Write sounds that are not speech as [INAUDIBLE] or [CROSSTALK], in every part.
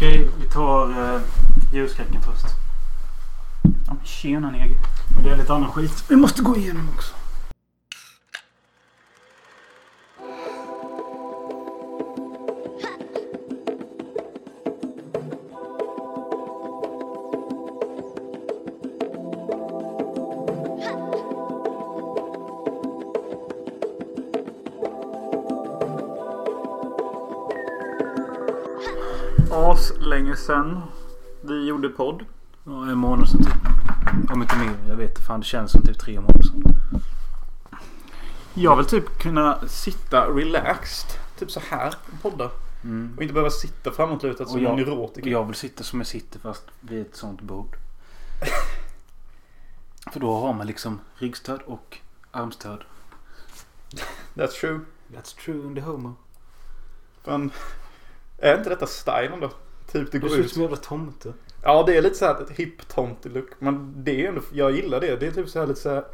Okej, vi tar uh, ljusskräcken först. Ja, men tjena Nege. Men det är lite annan skit vi måste gå igenom också. Podd. Ja, en månad sedan typ. Om inte mer. Jag vet inte fan. Det känns som typ tre månader sedan. Jag vill typ kunna sitta relaxed. Typ så här och podda. Mm. Och inte behöva sitta framåtlutad som jag- en neurotiker. Jag vill sitta som jag sitter fast vid ett sånt bord. [LAUGHS] För då har man liksom ryggstöd och armstöd. That's true. That's true in the homo. Fan. Är inte detta stylen då? Typ det Du går ser ut ut. som en jävla tomte. Ja det är lite såhär ett hipp look Men det är ändå, jag gillar det. Det är typ såhär lite såhär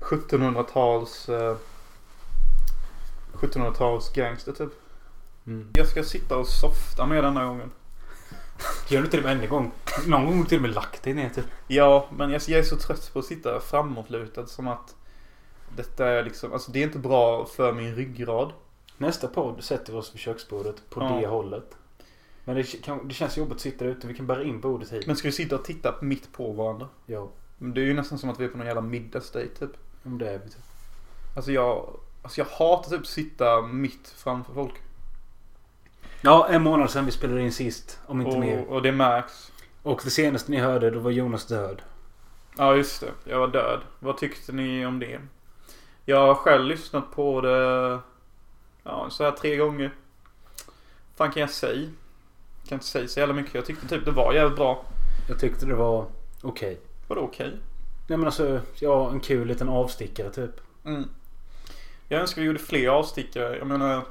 1700-tals [CLEARS THROAT] eh, 1700-tals gangster typ. Mm. Jag ska sitta och softa med denna gången. Gör du inte det varje gång? Någon gång till och med lagt dig ner typ. Ja, men jag, jag är så trött på att sitta framåtlutad som att detta är liksom, alltså det är inte bra för min ryggrad. Nästa podd sätter vi oss vid köksbordet på Ja. det hållet. Men det, kan, det känns jobbigt att sitta där ute. Vi kan bära in bordet hit. Men ska vi sitta och titta mitt på varandra? Ja, Men Det är ju nästan som att vi är på någon jävla middagsdate typ. om det är vi typ. Alltså jag, alltså jag hatar typ att sitta mitt framför folk. Ja, en månad sedan vi spelade in sist. Om inte mer. Och, och det märks. Och det senaste ni hörde, då var Jonas död. Ja just det, jag var död. Vad tyckte ni om det? Jag har själv lyssnat på det ja, så här tre gånger. fan kan jag säga? Kan inte säga så jävla mycket. Jag tyckte typ det var jävligt bra. Jag tyckte det var okej. Vadå okej? Nej men alltså, ja en kul liten avstickare typ. Mm. Jag önskar vi gjorde fler avstickare. Jag menar,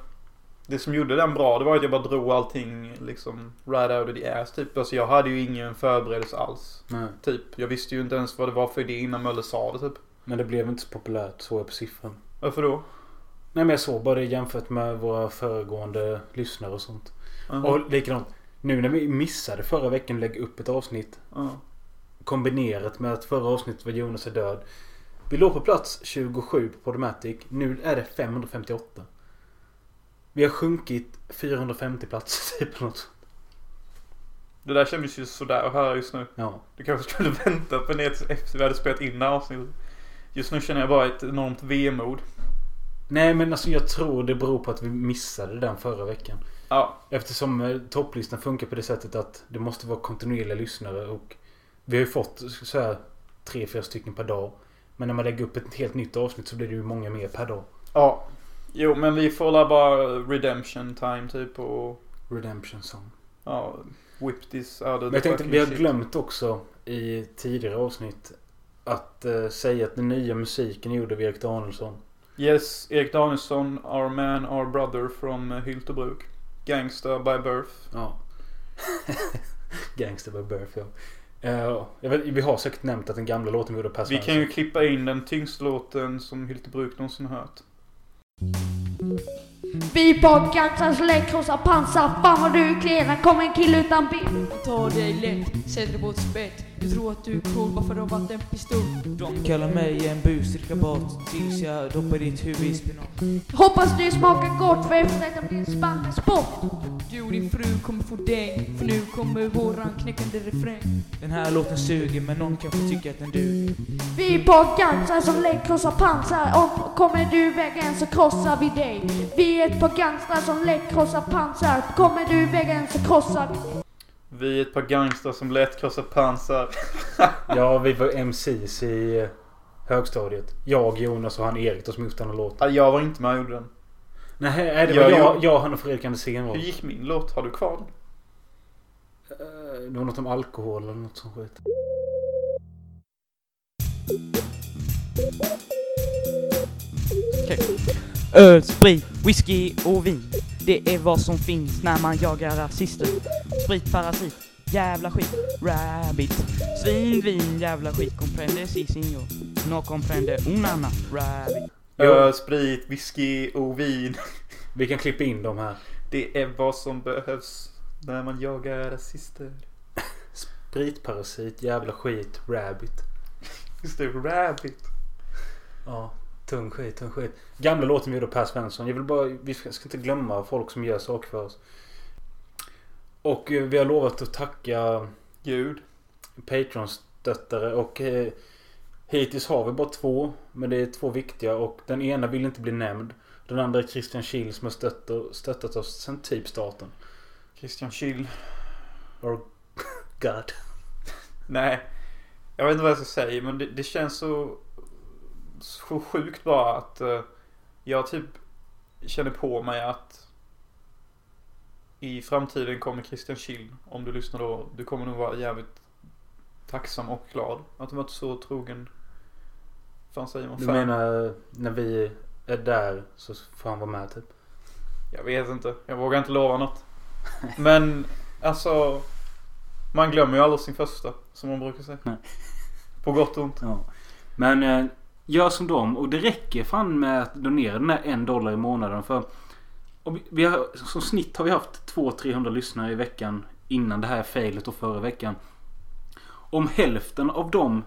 det som gjorde den bra det var att jag bara drog allting liksom right out of the ass typ. Alltså jag hade ju ingen förberedelse alls. Nej. Typ. Jag visste ju inte ens vad det var för idé innan Möller sa det typ. Men det blev inte så populärt, såg jag på siffran. Varför då? Nej men jag såg bara det jämfört med våra föregående lyssnare och sånt. Mhm. Och likadant. Nu när vi missade förra veckan lägga upp ett avsnitt. Ja. Kombinerat med att förra avsnittet var Jonas är död. Vi låg på plats 27 på Podomatic. Nu är det 558. Vi har sjunkit 450 platser [LAUGHS] typ. Något. Det där kändes ju sådär att höra just nu. Ja. Du kanske skulle [LAUGHS] vänta på tills efter vi hade spelat in det här avsnittet. Just nu känner jag bara ett enormt vemod. Nej men alltså jag tror det beror på att vi missade den förra veckan. Ja, Eftersom eh, topplistan funkar på det sättet att det måste vara kontinuerliga lyssnare och vi har ju fått så här tre, fyra stycken per dag. Men när man lägger upp ett helt nytt avsnitt så blir det ju många mer per dag. ja. Jo men vi får bara redemption time typ och Redemption song. ja, whip this out of Men jag tänkte, vi har shit. glömt också i tidigare avsnitt att eh, säga att den nya musiken är gjord av Erik Danielsson. Yes, Erik Danielsson, our man, our brother from uh, Hyltebruk. Gangster by birth. Ja. [LAUGHS] Gangster by birth ja. Jag vet, vi har säkert nämnt att den gamla låten var gjord av Per Vi kan ju klippa in den tyngsta låten som Hyltebruk någonsin hört. Vi Gansas lägg krossar pansar. Fan vad du är klen. Kommer en kille utan bil. Ta dig lätt, sätt dig på ett spett Du tror att du är cool bara för att ha varit en pistol De kallar mig en bus, rabat Tills jag doppar ditt huvud i spenat Hoppas det smakar gott för efter detta blir en spann sport. Du och din fru kommer få däng För nu kommer våran knäckande refräng Den här låten suger men någon kanske tycker att den duger Vi på Gansas som lägg krossar pansar. Och kommer du vägen så krossar vi dig. Vi är ett par gangstrar som lägg krossar pansar. Kommer du vägen så krossar vi Vi är ett par gangstrar som lätt krossar pansar. [LAUGHS] Ja, vi var MCs i eh, högstadiet. Jag, Jonas och han Erik då som gjort den här låten. Ja, Jag var inte med och gjorde den. Nej, det Jag var jag, gjorde- jag, han och Fredrik Andersén var. Hur gick min låt? Har du kvar den? Eh, Det var något om alkohol eller något sånt skit. Öl, sprit, whisky och vin Det är vad som finns när man jagar rasister Sprit, parasit, jävla skit, rabbit Svin, vin, jävla skit, comprende si signor No comprende un anna, rabbit. Öl, sprit, whisky och vin. Vi kan klippa in dem här. Det är vad som behövs. När man jagar rasister. Spritparasit, jävla skit, rabbit. Just det, rabbit. Ja, tung skit, tung skit. Gamla låten vi gjorde Per Svensson. Jag vill bara, vi ska, ska inte glömma folk som gör saker för oss. Och eh, vi har lovat att tacka Gud. Patreon-stöttare och eh, hittills har vi bara två. Men det är två viktiga och den ena vill inte bli nämnd. Den andra är Christian Kiel som har stöttat, stöttat oss sen typ starten. Christian Schill. Or [LAUGHS] God. Nej. Jag vet inte vad jag ska säga men det, det känns så, så sjukt bara att eh, jag typ känner på mig att i framtiden kommer Christian Schill, om du lyssnar då, du kommer nog vara jävligt tacksam och glad att du varit så trogen. Fan säger man Du fan? menar när vi är där så får han vara med typ? Jag vet inte. Jag vågar inte lova något. Men alltså. Man glömmer ju aldrig sin första. Som man brukar säga. Nej. På gott och ont. Ja. Men eh, gör som dem och det räcker fan med att donera den där en dollar i månaden för och vi, har, som snitt har vi haft 200-300 lyssnare i veckan innan det här failet och förra veckan. Om hälften av de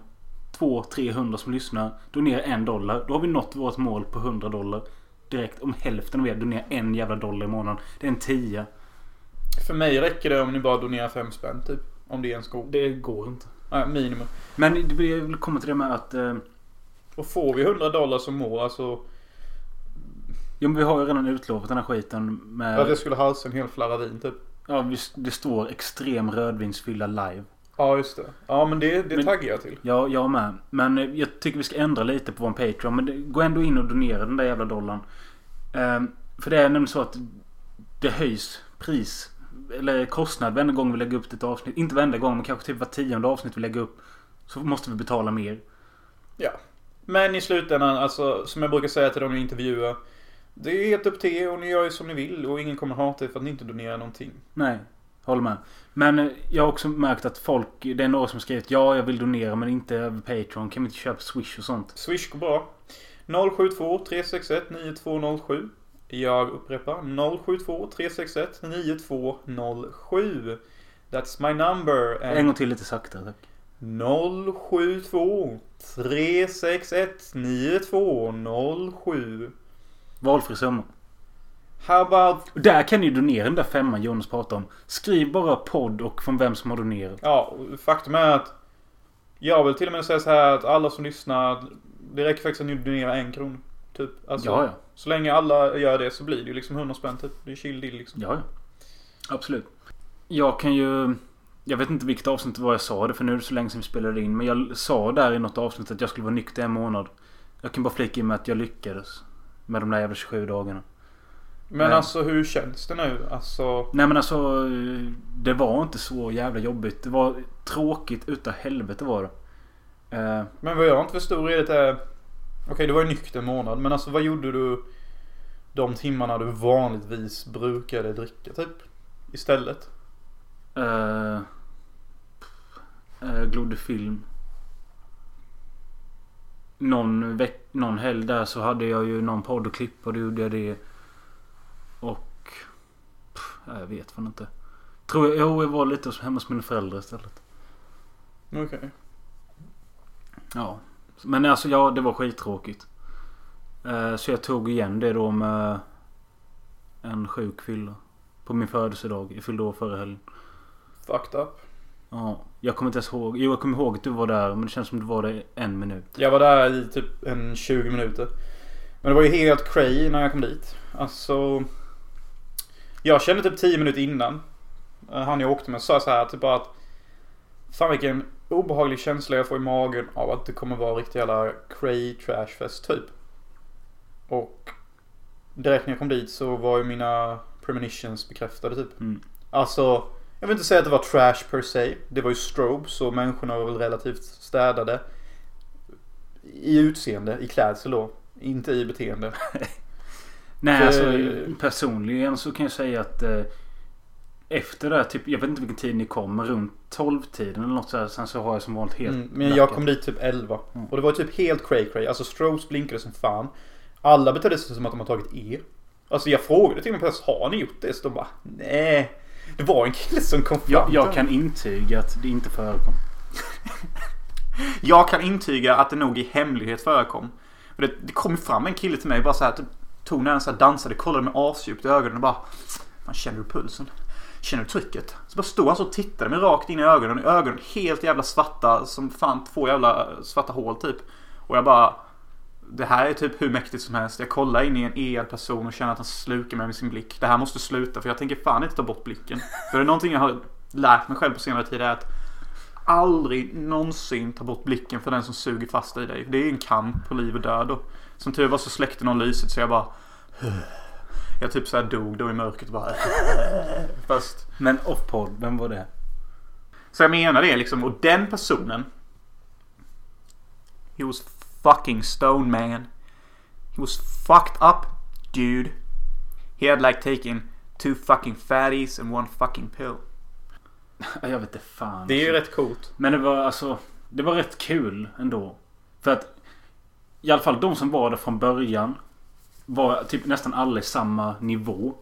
200-300 som lyssnar donerar en dollar då har vi nått vårt mål på 100 dollar. Direkt om hälften av er donerar en jävla dollar i månaden. Det är en tia. För mig räcker det om ni bara donerar fem spänn typ. Om det är en sko. Det går inte. Nej, minimum. Men det vill komma till det med att eh, Och får vi 100 dollar som må alltså. Jo men vi har ju redan utlovat den här skiten med... Att jag skulle halsa en hel flarra vin typ. Ja, det står extrem rödvinsfylla live. Ja just det. Ja men det, det Men- taggar jag till. Ja, jag med. Men eh, jag tycker vi ska ändra lite på vår Patreon. Men det, gå ändå in och donera den där jävla dollarn. Ehm, för det är nämligen så att det höjs pris. Eller kostnad varenda gång vi lägger upp ett avsnitt. Inte varenda gång men kanske typ var tionde avsnitt vi lägger upp. Så måste vi betala mer. Men i slutändan, alltså som jag brukar säga till de jag intervjuar. Det är helt upp till er och ni gör ju som ni vill och ingen kommer hata er för att ni inte donerar någonting. Nej, håller med. Men jag har också märkt att folk, det är några som skrivit ja jag vill donera men inte över Patreon. Kan vi inte köpa Swish och sånt? Swish går bra. 072 361 9207. Jag upprepar 072 361 9207. That's my number. En gång till lite saktare tack. 072 361 9207. Valfri summa. How about... Där kan ni donera den där femman Jonas pratar om. Skriv bara podd och från vem som har donerat. Ja, faktum är att jag vill till och med säga så här att alla som lyssnar, det räcker faktiskt att ni donerar en krona. Typ. Alltså, Ja, ja. Så länge alla gör det så blir det ju liksom 100 spänn typ. Det är chill deal liksom. Ja, ja. Absolut. Jag kan ju... Jag vet inte vilket avsnitt det var jag sa det för nu är det så länge sedan vi spelade in. Men jag sa där i något avsnitt att jag skulle vara nykter en månad. Jag kan bara flika in med att jag lyckades. Med de där jävla 27 dagarna. Men Nej. alltså hur känns det nu? Alltså... Nej men alltså. Det var inte så jävla jobbigt. Det var tråkigt utav helvete var det. Eh, Men vad jag inte förstår är det är... Okej, det var ju nykter månad. Men alltså vad gjorde du de timmarna du vanligtvis brukade dricka typ? Istället? eh, eh, glodde film. Någon, veck, någon helg där så hade jag ju någon podd och klipp och då gjorde jag det. Och... Pff, jag vet fan inte. Tror jag, jo, jag var lite hemma hos mina föräldrar istället. Okej. Ja. Men alltså ja, det var skittråkigt. Eh, så jag tog igen det då med en sjuk fylla. På min födelsedag. Jag fyllde år förra helgen. Fucked up. Ja. Jag kommer inte ens ihåg. Jo, jag kommer ihåg att du var där. Men det känns som du var där en minut. Jag var där i typ en 20 minuter. Men det var ju helt cray när jag kom dit. Alltså... Jag kände typ 10 minuter innan. eh, Han jag åkte med sa så här typ bara att... Fan vilken obehaglig känsla jag får i magen av att det kommer vara riktigt jävla cray trashfest typ. Och... Direkt när jag kom dit så var ju mina premonitions bekräftade typ. Mm. Alltså, jag vill inte säga att det var trash per se. Det var ju strobe så människorna var väl relativt städade. I utseende, i klädsel då. Inte i beteende. [LAUGHS] Nej, För- alltså personligen så kan jag säga att eh, efter det här, typ, jag vet inte vilken tid ni kom, men runt 12-tiden eller något så här, Sen så har jag som vanligt helt Mm, men jag blackat. kom dit typ 11. Mm. Och det var typ helt cray cray. Alltså strobes blinkade som fan. Alla betedde sig som att de har tagit E. Alltså jag frågade till och med plötsligt, har ni gjort det? Så de bara, nej. Det var en kille som kom fram Jag, jag kan intyga att det inte förekom. Jag kan intyga att det nog i hemlighet förekom. För det, det kom fram en kille till mig bara så här, typ, tog när han dansade, kollade med asdjupt i ögonen och bara Man känner du pulsen? Känner du trycket? Så bara stod han så och tittade mig rakt in i ögonen. Ögonen helt jävla svarta som fan två jävla svarta hål typ. Och jag bara Det här är typ hur mäktigt som helst. Jag kollar in i en el person och känner att han slukar mig med sin blick. Det här måste sluta för jag tänker fan inte ta bort blicken. För det är någonting jag har lärt mig själv på senare tid är att aldrig någonsin ta bort blicken för den som suger fast i dig. Det är en kamp på liv och död. Och som tur var så släckte någon lyset så jag bara [SIGHS] Jag typ såhär dog då i mörkret bara [SIGHS] Först Men off-podd, vem var det? Så jag menar det liksom. Och den personen. He was fucking stone man. He was fucked up dude. He had like taken two fucking fatties and one fucking pill. [LAUGHS] Jag vet inte fan. Det är ju alltså. rätt coolt. Men det var alltså Det var rätt kul ändå. För att I alla fall de som var där från början Var typ nästan alla i samma nivå.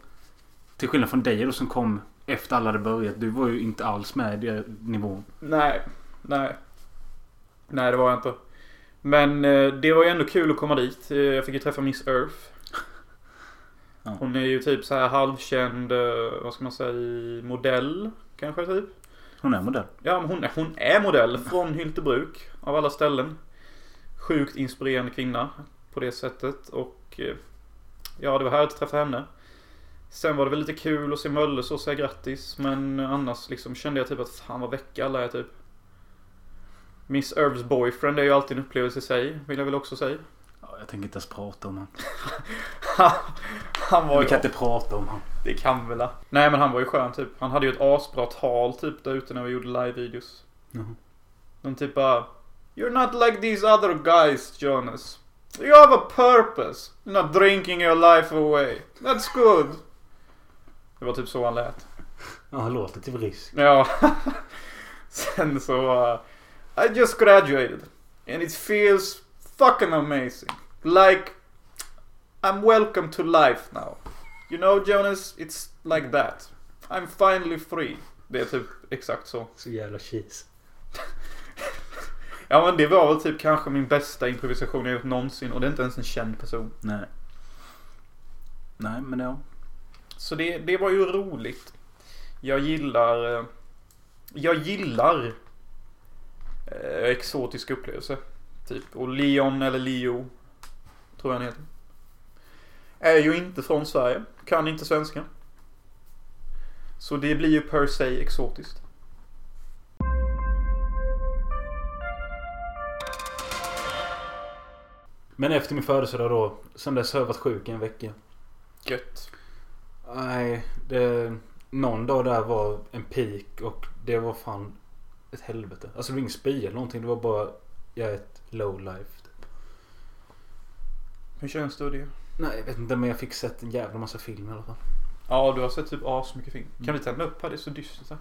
Till skillnad från dig då som kom efter alla hade börjat. Du var ju inte alls med i den nivån. Nej. Nej. Nej det var jag inte. Men eh, det var ju ändå kul att komma dit. Eh, Jag fick ju träffa Miss Earth. Hon är ju typ så här halvkänd, eh, vad ska man säga, modell. Kanske typ. Hon är modell. Ja, hon, är- hon är modell från Hyltebruk. Av alla ställen. Sjukt inspirerande kvinna. På det sättet. Och ja, det var härligt att träffa henne. Sen var det väl lite kul att se Mölle så säga grattis. Men annars liksom kände jag typ att fan vad väcka alla är typ. Miss Irvs boyfriend är ju alltid en upplevelse i sig. Vill jag väl också säga. Ja, jag tänker inte ens prata om han. [LAUGHS] han var Vi ju... kan inte prata om han. Det kan vi väl. Nej men han var ju skön typ. Han hade ju ett asbra tal typ där ute när vi gjorde live-videos. Jaha. De typ bara You're not like these other guys Jonas. You have a purpose. You're not drinking your life away. That's good. Det var typ så han lät. Ja, han låter typ risk. Ja. [LAUGHS] Sen så uh, I just graduated. And it feels fucking amazing. Like I'm welcome to life now. You know Jonas, it's like that. I'm finally free. Det är typ exakt så. Så jävla cheese. [LAUGHS] Ja men det var väl typ kanske min bästa improvisation jag gjort någonsin och det är inte ens en känd person. Nej. Nej, men ja. Så det, det var ju roligt. Jag gillar... eh, Jag gillar eh, exotiska upplevelser. Typ. Och Leon eller Leo. Tror jag han heter. Är ju inte från Sverige. Kan inte svenska. Så det blir ju per se exotiskt. Men efter min födelsedag då. Sen dess har jag varit sjuk i en vecka. Gött. Nej, det... Någon dag där var en peak och det var fan ett helvete. Alltså det var ingen spy eller någonting. Det var bara... Jag är ett low life. Typ. Hur känns det och det? Nej, jag vet inte men jag fick sett en jävla massa film i alla fall. Ja, du har sett typ asmycket film. Kan vi tända upp här? Det är så dystert här.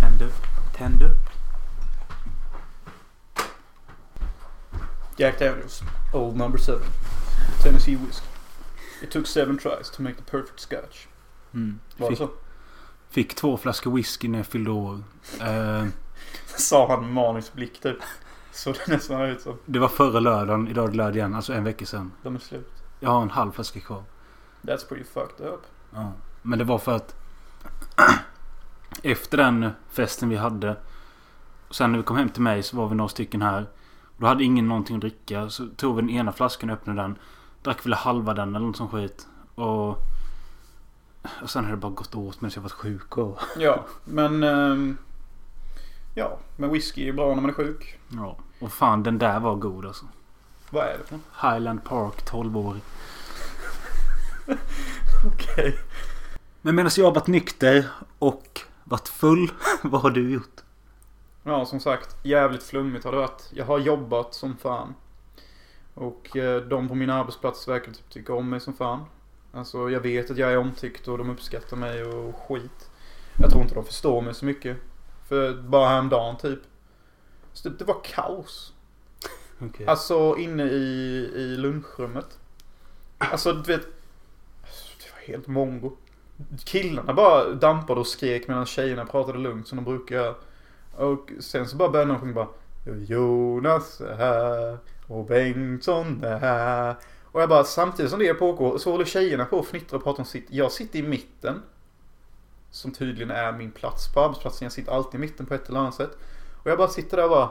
Tänd upp. Tänd upp. Jack Daniels, Old Number 7. Tennessee Whiskey. It took seven tries to make the perfect scotch. Mm. Var det så? Fick två flaskor whisky när jag fyllde år. Eh, Sa han med blick typ. Så det nästan ut som. det var förra lördagen. Idag är det lördag igen. Alltså en vecka sedan. De är slut. Jag har en halv flaska kvar. That's pretty fucked up. Ja. Men det var för att [CLEARS THROAT] efter den festen vi hade. Sen när vi kom hem till mig så var vi några stycken här. Då hade ingen någonting att dricka. Så tog vi den ena flaskan och öppnade den. Drack väl halva den eller något sånt skit. Och, och sen har det bara gått åt medan jag varit sjuk och... Ja, men... ehm, ja, men whisky är bra när man är sjuk. Ja. Och fan den där var god alltså. Vad är det för? Highland Park 12 år. [LAUGHS] Okej. Men medan jag har varit nykter och varit full. [LAUGHS] vad har du gjort? Ja, som sagt. Jävligt flummigt har det varit. Jag har jobbat som fan. Och eh, de på min arbetsplats verkar typ tycka om mig som fan. Alltså jag vet att jag är omtyckt och de uppskattar mig och skit. Jag tror inte de förstår mig så mycket. För bara häromdagen typ. Så det, det var kaos. Okej. Alltså inne i, i lunchrummet. Alltså du vet. Det var helt mongo. killarna bara dampade och skrek medan tjejerna pratade lugnt som de brukar göra. Och sen så bara började någon sjunga bara Jonas är här och Bengtsson är här. Och jag bara samtidigt som det pågår så håller tjejerna på och fnittrar och pratar om sitt. Jag sitter i mitten. Som tydligen är min plats på arbetsplatsen. Jag sitter alltid i mitten på ett eller annat sätt. Och jag bara sitter där och bara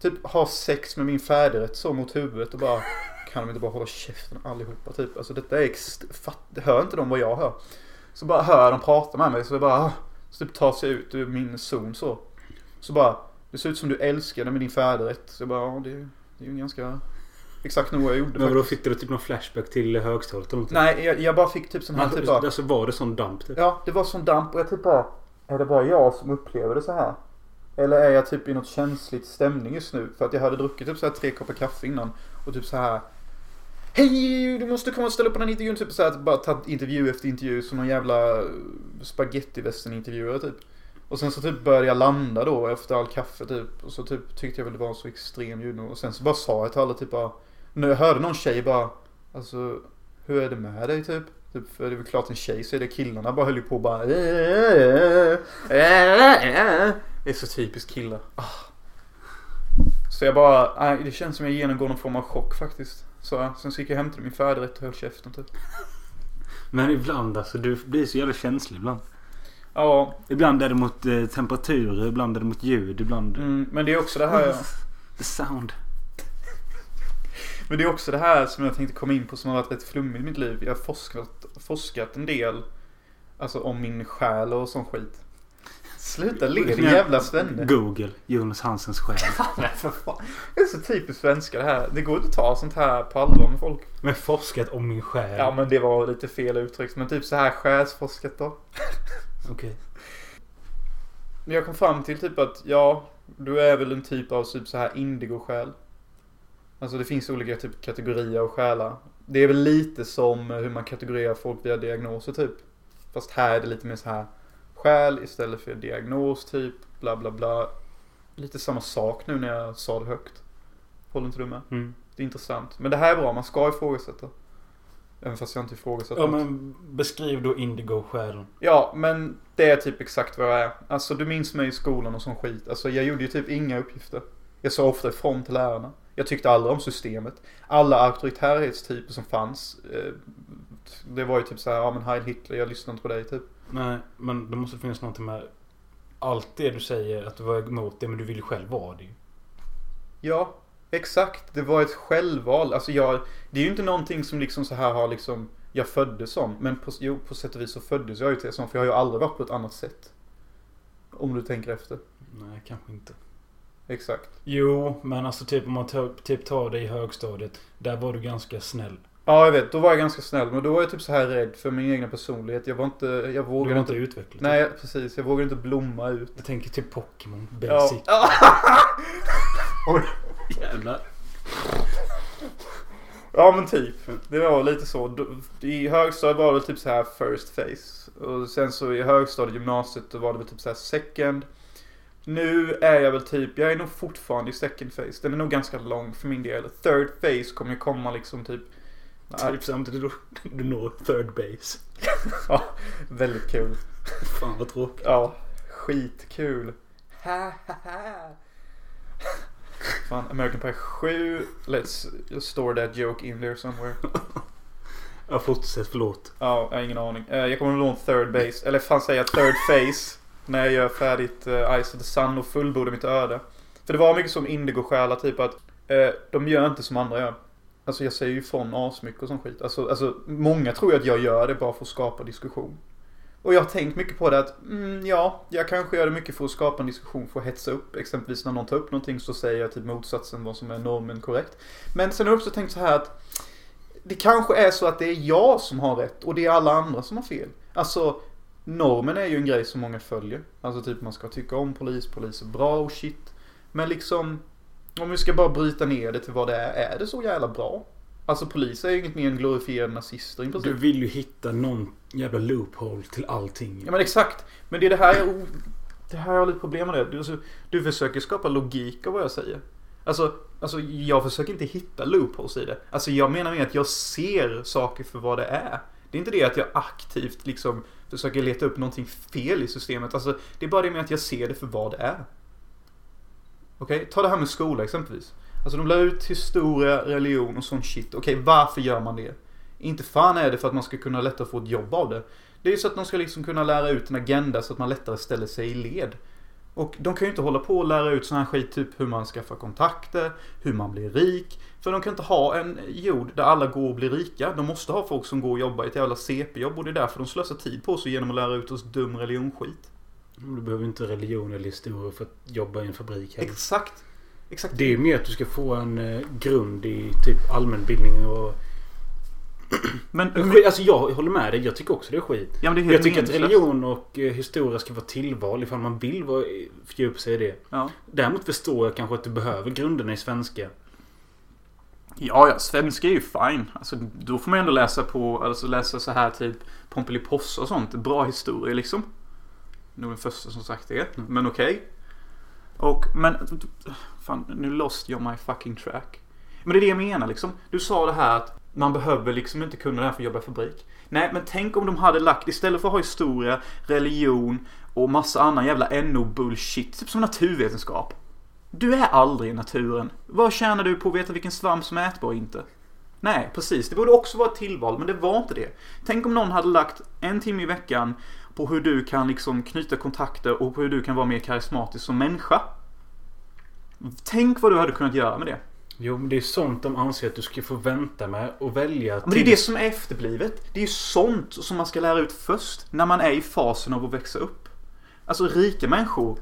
typ har sex med min färdigrätt så mot huvudet och bara [LAUGHS] kan de inte bara hålla käften allihopa typ. Alltså detta är ext- hör inte de vad jag hör? Så bara hör jag dem prata med mig så jag bara ah, så typ tar sig ut ur min zon så. Så bara det ser ut som du älskar det med din färdigrätt. Så jag bara ja det, det är ju en ganska exakt nog vad jag gjorde Men då faktiskt. fick du typ någon flashback till högstadiet eller någonting? Nej jag, jag bara fick typ sån här Alltså, typ bara, alltså var det sån damp typ? Ja, det var sån damp och jag typ bara, är det bara jag som upplever det så här? Eller är jag typ i något känsligt stämning just nu? För att jag hade druckit typ så här tre koppar kaffe innan och typ så här Hej, du måste komma och ställa upp på den här intervjun. Typ så här, att bara ta intervju efter intervju som någon jävla spagettivästern-intervjuare typ. Och sen så typ började jag landa då efter all kaffe typ. Och så typ tyckte jag väl det var en så extrem ljudnivå. Och sen så bara sa jag till alla typ bara. När jag hörde någon tjej bara. Alltså hur är det med dig typ? Typ för det är väl klart en tjej så är det killarna bara höll ju på bara. Det är så typiskt killar. Så jag bara, det känns som jag genomgår någon form av chock faktiskt. Så sen så gick jag hem till min färdigrätt och höll käften typ. Men ibland alltså, du blir så jävla känslig ibland. Ja, Ibland är det mot eh, temperaturer, ibland är det mot ljud, ibland... mm, men det är också det här. [LAUGHS] The sound. Men det är också det här som jag tänkte komma in på som har varit rätt flummigt i mitt liv. Jag har forskat, forskat en del. Alltså om min själ och sån skit. Sluta le din jävla svenne. Google. Jonas Hansens själ. [LAUGHS] Nej, för fan. Det är så typiskt svenska det här. Det går inte att ta sånt här på allvar med folk. Men forskat om min själ. Ja men det var lite fel uttryckt. Men typ så här själsforskat då. Okej. Men jag kom fram till typ att ja, du är väl en typ av typ så här indigo-själ. Alltså det finns olika typ kategorier av själar. Det är väl lite som hur man kategoriserar folk via diagnoser typ. Fast här är det lite mer så här själ istället för diagnos typ. Bla bla bla. Lite samma sak nu när jag sa det högt. Håller inte du med? Mm. Det är intressant. Men det här är bra, man ska ifrågasätta. Även fast jag inte ifrågasatt Ja något. men beskriv då indigo-själen. Ja, men det är typ exakt vad jag är. Alltså du minns mig i skolan och sån skit. Alltså jag gjorde ju typ inga uppgifter. Jag sa ofta ifrån till lärarna. Jag tyckte aldrig om systemet. Alla auktoritärhetstyper som fanns. Eh, det var ju typ så här, ja men Heil Hitler, jag lyssnar inte på dig typ. Nej, men det måste finnas någonting med allt det du säger att du var emot det men du vill själv vara det. Ja, exakt. Det var ett självval. Alltså jag, det är ju inte någonting som liksom så här har liksom, jag föddes som. Men på, jo, på sätt och vis så föddes jag ju till det som. För jag har ju aldrig varit på ett annat sätt. Om du tänker efter. Nej, kanske inte. Exakt. Jo, men alltså typ om man tar, typ tar det i högstadiet. Där var du ganska snäll. Ja, jag vet. Då var jag ganska snäll. Men då var jag typ så här rädd för min egna personlighet. Jag var inte, jag Du vågade var inte inte. utvecklad. Nej, precis. Jag vågade inte blomma ut. Jag tänker typ Pokémon Ja. Basic. [LAUGHS] Oj. Jävlar. Ja men typ. Det var lite så. I högstadiet var det typ så här first face. Och sen så i högstadiet, gymnasiet, då var det typ så här second. Nu är jag väl typ, jag är nog fortfarande i second face. Den är nog ganska lång för min del. Third face kommer ju komma liksom typ. Typ samtidigt du, du når third base. [LAUGHS] Ja, väldigt kul. Fan vad tråkigt. Ja, skitkul. Ha, ha, ha. Fan, American Pie 7. Let's store that joke in there somewhere. [LAUGHS] Ja, fortsätt. Förlåt. Ja, jag har ingen aning. Eh, Jag kommer nog en third base, eller fan säga third face. När jag gör färdigt eh, uh, Ice of the Sun och fullbordar mitt öde. För det var mycket som indigo-själar, typ att eh, de gör inte som andra gör. Alltså jag säger ju ifrån asmycket och sån skit. Alltså, alltså många tror ju att jag gör det bara för att skapa diskussion. Och jag har tänkt mycket på det att, mm, ja, jag kanske gör det mycket för att skapa en diskussion, för att hetsa upp. Exempelvis när någon tar upp någonting så säger jag typ motsatsen vad som är normen korrekt. Men sen har jag också tänkt så här att det kanske är så att det är jag som har rätt och det är alla andra som har fel. Alltså, normen är ju en grej som många följer. Alltså typ man ska tycka om polis, polis är bra och shit. Men liksom, om vi ska bara bryta ner det till vad det är, är det så jävla bra? Alltså poliser är ju inget mer än glorifierade nazister i Du princip. vill ju hitta någon jävla loophole till allting. Ja men exakt. Men det är det här jag, det här jag har lite problem med det. Du, alltså, du försöker skapa logik av vad jag säger. Alltså, alltså jag försöker inte hitta loopholes i det. Alltså jag menar med att jag ser saker för vad det är. Det är inte det att jag aktivt liksom försöker leta upp någonting fel i systemet. Alltså, det är bara det med att jag ser det för vad det är. Okej, ta det här med skola exempelvis. Alltså de lär ut historia, religion och sån shit. Okej, varför gör man det? Inte fan är det för att man ska kunna lättare få ett jobb av det. Det är ju så att de ska liksom kunna lära ut en agenda så att man lättare ställer sig i led. Och de kan ju inte hålla på och lära ut sån här skit, typ hur man skaffar kontakter, hur man blir rik. För de kan inte ha en jord där alla går och blir rika. De måste ha folk som går och jobbar i ett jävla CP-jobb och det är därför de slösar tid på sig genom att lära ut oss dum religionskit. Du behöver inte religion eller historia för att jobba i en fabrik heller. Exakt. Exakt. Det är ju mer att du ska få en eh, grund i typ allmänbildning och... Men alltså jag håller med dig. Jag tycker också det är skit. Ja, det är Jag tycker att religion och eh, historia ska vara tillval ifall man vill vara- fördjupa sig i det. Ja. Däremot förstår jag kanske att du behöver grunderna i svenska. Ja, ja, svenska är ju fine. Alltså, då får man ändå läsa på, alltså läsa så här typ Pomperipossa och sånt. Bra historia liksom. Nog den första som sagt det. Men okej. Och, men, fan, nu lost jag my fucking track. Men det är det jag menar liksom. Du sa det här att man behöver liksom inte kunna det här för att jobba i fabrik. Nej, men tänk om de hade lagt, istället för att ha historia, religion och massa annan jävla NO-bullshit, typ som naturvetenskap. Du är aldrig i naturen. Vad tjänar du på att veta vilken svamp som är ätbar och inte? Nej, precis. Det borde också vara ett tillval, men det var inte det. Tänk om någon hade lagt en timme i veckan på hur du kan liksom knyta kontakter och på hur du kan vara mer karismatisk som människa. Tänk vad du hade kunnat göra med det. Jo, men det är sånt de anser att du ska få vänta med och välja Men det är det som är efterblivet. Det är ju sånt som man ska lära ut först när man är i fasen av att växa upp. Alltså rika människor,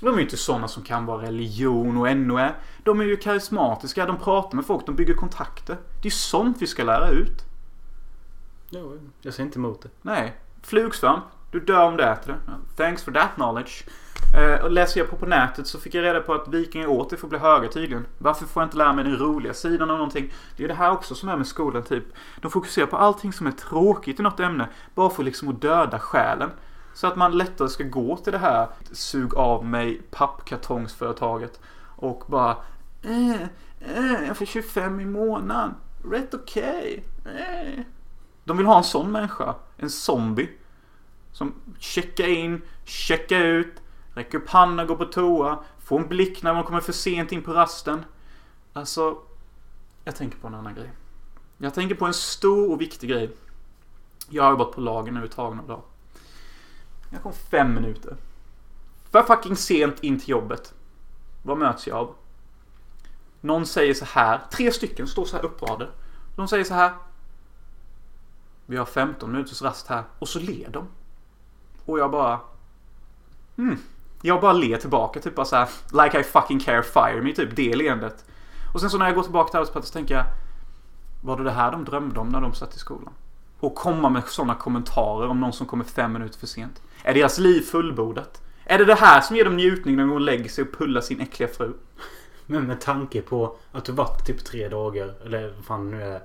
de är ju inte sådana som kan vara religion och NO är. De är ju karismatiska, de pratar med folk, de bygger kontakter. Det är sånt vi ska lära ut. Jo, jag säger inte emot det. Nej. Flugsvamp. Du dör om du äter det. Thanks for that knowledge. Eh, och läser jag på på nätet så fick jag reda på att vikingar åt det för att bli höga tydligen. Varför får jag inte lära mig den roliga sidan av någonting? Det är det här också som är med skolan typ. De fokuserar på allting som är tråkigt i något ämne. Bara för liksom att döda själen. Så att man lättare ska gå till det här sug av mig pappkartongsföretaget. Och bara eh, eh, jag får 25 i månaden. Rätt okej. Eh. De vill ha en sån människa. En zombie. Som checkar in, checkar ut, räcker upp handen, går på toa, får en blick när man kommer för sent in på rasten. Alltså, jag tänker på en annan grej. Jag tänker på en stor och viktig grej. Jag har jobbat på lagen nu ett några dagar. Jag kom fem minuter. För fucking sent in till jobbet. Vad möts jag av? Någon säger så här. Tre stycken står så här uppradade. De säger så här. Vi har 15 minuters rast här. Och så ler de. Och jag bara... Hmm. Jag bara ler tillbaka. Typ bara så här. Like I fucking care fire me. Typ det leendet. Och sen så när jag går tillbaka till arbetsplatsen så tänker jag. Var det det här de drömde om när de satt i skolan? Och komma med sådana kommentarer om någon som kommer fem minuter för sent. Är deras liv fullbordat? Är det det här som ger dem njutning när de lägger sig och pullar sin äckliga fru? Men med tanke på att du varit typ tre dagar, eller vad fan nu är.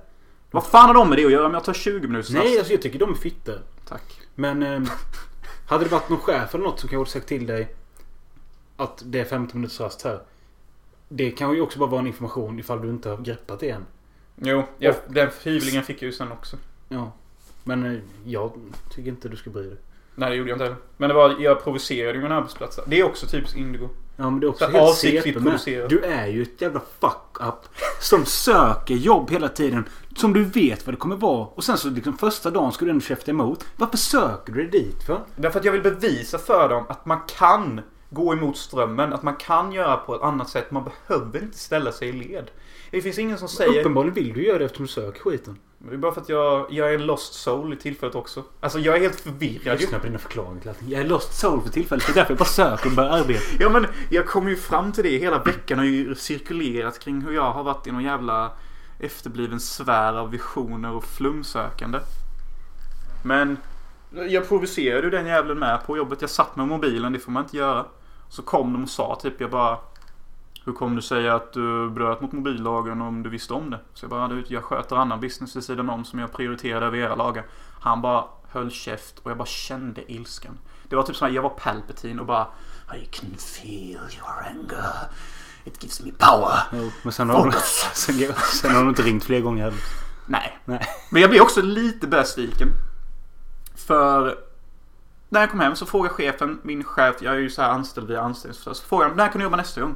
Vad fan har de med det att göra om jag tar 20 minuters rast? Nej, alltså jag tycker de är fitter. Tack. Men eh, [LAUGHS] hade det varit någon chef eller något som kanske sagt till dig att det är 15 minuters rast här. Det kan ju också bara vara en information ifall du inte har greppat det än. Jo, jag, den hyvlingen fick jag ju sen också. Ja. Men eh, jag tycker inte du ska bry dig. Nej, det gjorde jag inte heller. Men det var, jag provocerade ju min arbetsplats. Det är också typiskt indigo. Ja men det är också Så helt CP med. Du är ju ett jävla fuck-up. Som söker jobb hela tiden. Som du vet vad det kommer vara. Och sen så liksom första dagen ska du ändå käfta emot. Varför söker du dig dit för? Därför att jag vill bevisa för dem att man kan gå emot strömmen. Att man kan göra på ett annat sätt. Man behöver inte ställa sig i led. Det finns ingen som säger... Uppenbarligen vill du göra det eftersom du söker skiten. Det är bara för att jag, jag är en lost soul i tillfället också. Alltså jag är helt förvirrad ju. Lyssna på dina förklaringar till allting. Jag är lost soul för tillfället. Det är därför jag bara söker och börjar arbeta. Ja men jag kom ju fram till det. Hela veckan har ju cirkulerat kring hur jag har varit i någon jävla efterbliven sfär av visioner och flumsökande. Men jag provocerade ju den jävlen med på jobbet. Jag satt med mobilen, det får man inte göra. Så kom de och sa typ, jag bara Hur kom du säga att du bröt mot mobillagen om du visste om det? Så jag bara, "Du, jag sköter annan business vid sidan om som jag prioriterar över era lagar. Han bara höll käft och jag bara kände ilskan. Det var typ som att jag var Palpatine och bara I can feel your anger. It gives me power. Jo, men sen har, de, [LAUGHS] sen, sen har de inte ringt fler gånger heller. Nej. Nej. Men jag blev också lite besviken. För när jag kom hem så frågade chefen, min chef, jag är ju så här anställd via anställningsförslag. Så frågade han, när kan du jobba nästa gång?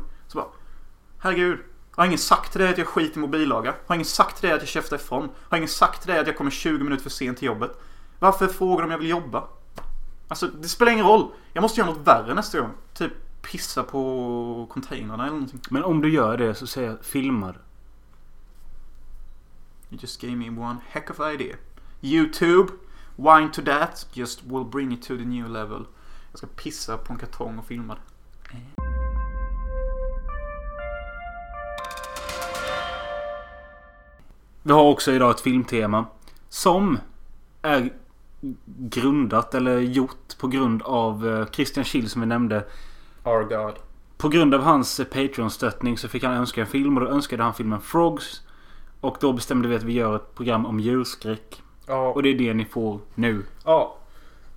Herregud. Har ingen sagt till dig att jag skiter i mobillagar? Har ingen sagt till dig att jag käftar ifrån? Har ingen sagt till dig att jag kommer 20 minuter för sent till jobbet? Varför frågar de om jag vill jobba? Alltså, det spelar ingen roll. Jag måste göra något värre nästa gång. Typ pissa på containrarna eller någonting. Men om du gör det så säger jag filmar. You just gave me one heck of an idea. YouTube, wine to that, just will bring it to the new level. Jag ska pissa på en kartong och filma det. Vi har också idag ett filmtema. Som är grundat eller gjort på grund av eh, Christian Schill som vi nämnde. Our God. På grund av hans eh, Patreon-stöttning så fick han önska en film och då önskade han filmen Frogs. Och då bestämde vi att vi gör ett program om djurskräck. Ja. Och det är det ni får nu. ja.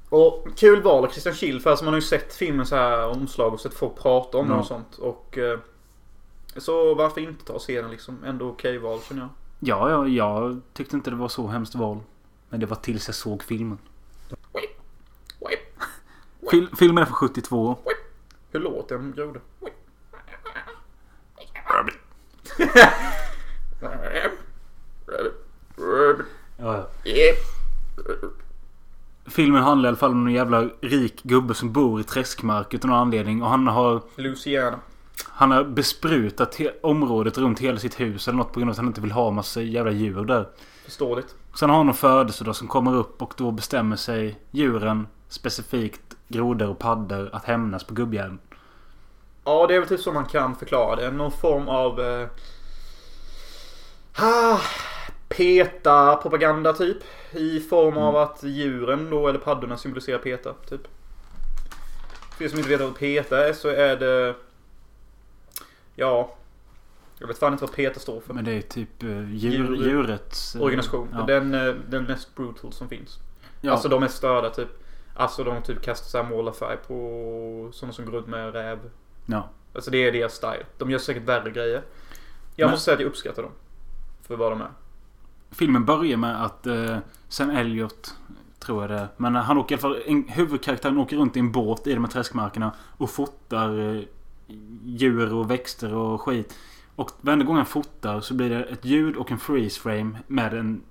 Och kul val av Christian Schill för alltså man har ju sett filmen så här omslag och sett folk prata om den Ja. och sånt. Och eh, så varför inte ta och se den liksom? Ändå okej val känner jag. Ja, ja, jag tyckte inte det var så hemskt val. Men det var tills jag såg filmen. Fil filmen är från 72. Hur låter en groda? Ja, ja. Filmen handlar i alla fall om en jävla rik gubbe som bor i träskmark utan någon anledning. Och han har, Louisiana. Han har besprutat området runt hela sitt hus eller något på grund av att han inte vill ha massa jävla djur där. Förståeligt. Sen har han en födelsedag som kommer upp och då bestämmer sig djuren, specifikt grodor och paddor, att hämnas på gubbjäveln. Ja, det är väl typ så man kan förklara det. Någon form av... Eh, ah, PETA-propaganda typ. I form av att djuren då, eller paddorna, symboliserar PETA. Typ. För er som inte vet vad PETA är så är det... Ja... Jag vet fan inte vad PETA står för. Men det är typ uh, djur, Djur- djurets... eh, Organisation. Ja. Den, eh, den mest brutal som finns. Ja. Alltså de mest störda typ. Alltså de typ kastar så här målarfärg på sådana som går runt med räv. ja. Alltså det är deras style. De gör säkert värre grejer. Jag Men- måste säga att jag uppskattar dem. För vad de är. Filmen börjar med att uh, Sam Elliot Tror jag det är. Men han åker i alla fall... En, huvudkaraktären åker runt i en båt i de här träskmarkerna. Och fotar djur och växter och skit. Och varenda gång han fotar så blir det ett ljud och en freeze frame med en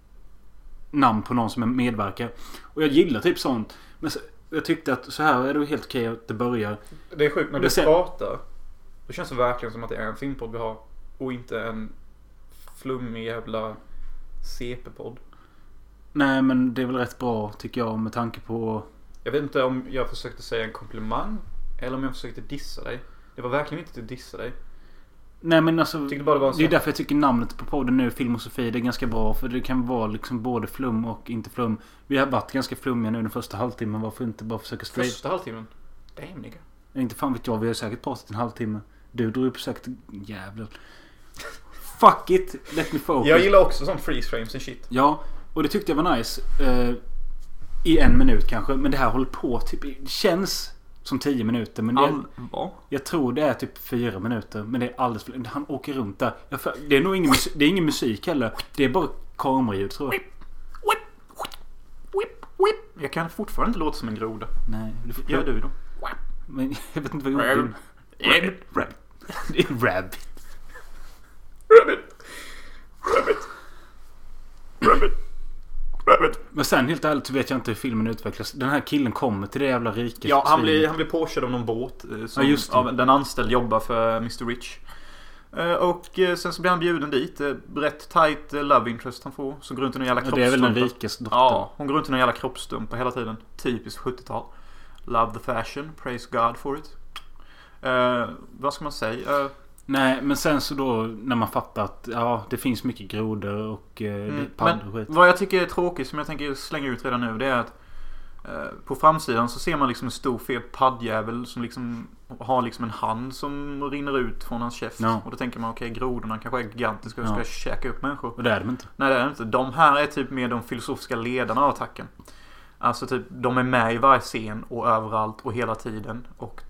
namn på någon som är medverkar. Och jag gillar typ sånt. Men så, jag tyckte att så här är det helt okej att det börjar. Det är sjukt när du ser- pratar. Då känns det verkligen som att det är en filmpodd vi har. Och inte en flummig jävla CP-podd. Nej men det är väl rätt bra tycker jag med tanke på... Jag vet inte om jag försökte säga en komplimang. Eller om jag försökte dissa dig. Det var verkligen inte att dissa dig. Nej men alltså... Det är därför jag tycker namnet på podden nu, Film och Sofie, det är ganska bra. För det kan vara liksom både flum och inte flum. Vi har varit ganska flummiga nu den första halvtimmen. Varför inte bara försöka straight... Första halvtimmen. Damn nigga. Inte fan vet jag, vi har säkert pratat en halvtimme. Du drog upp säkert... Jävlar. Fuck it! Let me focus. Jag gillar också sånt freeze frames and shit. Ja, och det tyckte jag var nice. eh, I en minut kanske. Men det här håller på typ... Det känns som tio minuter. Men det, Allvar? jag tror det är typ fyra minuter. Men det är alldeles för Han åker runt där. För, det är nog ingen, musik, det är ingen musik heller. Det är bara kameraljud tror jag. Jag kan fortfarande inte låta som en groda. Nej. Får, Gör du då? Men jag vet inte vad jag gjorde. Rabbit. Rabbit. Rabbit. Rabbit. Rabbit. Rabbit. Men sen helt ärligt så vet jag inte hur filmen utvecklas. Den här killen kommer till det jävla riket. Ja, han blir, han blir påkörd av någon båt. eh, Som Ja. Av, den anställd jobbar för Mr Rich. Eh, Och eh, sen så blir han bjuden dit. Eh, Rätt tight eh, love interest han får. Som går runt i någon jävla Ja, det är väl den rikes dotter. Ja, hon går runt i någon jävla kroppsstumpa hela tiden. Typiskt 70-tal. Love the fashion. Praise God for it. Eh, vad ska man säga? Eh, Nej, men sen så då när man fattar att ja, det finns mycket grodor och eh, Mm, paddor och skit. Vad jag tycker är tråkigt som jag tänker slänga ut redan nu det är att eh, på framsidan så ser man liksom en stor fet paddjävel som liksom har liksom en hand som rinner ut från hans käft. Ja. Och då tänker man okej grodorna kanske är gigantiska och ska Ja. käka upp människor. Och det är de inte. Nej det är det inte. De här är typ mer de filosofiska ledarna av attacken. Alltså typ de är med i varje scen och överallt och hela tiden. Och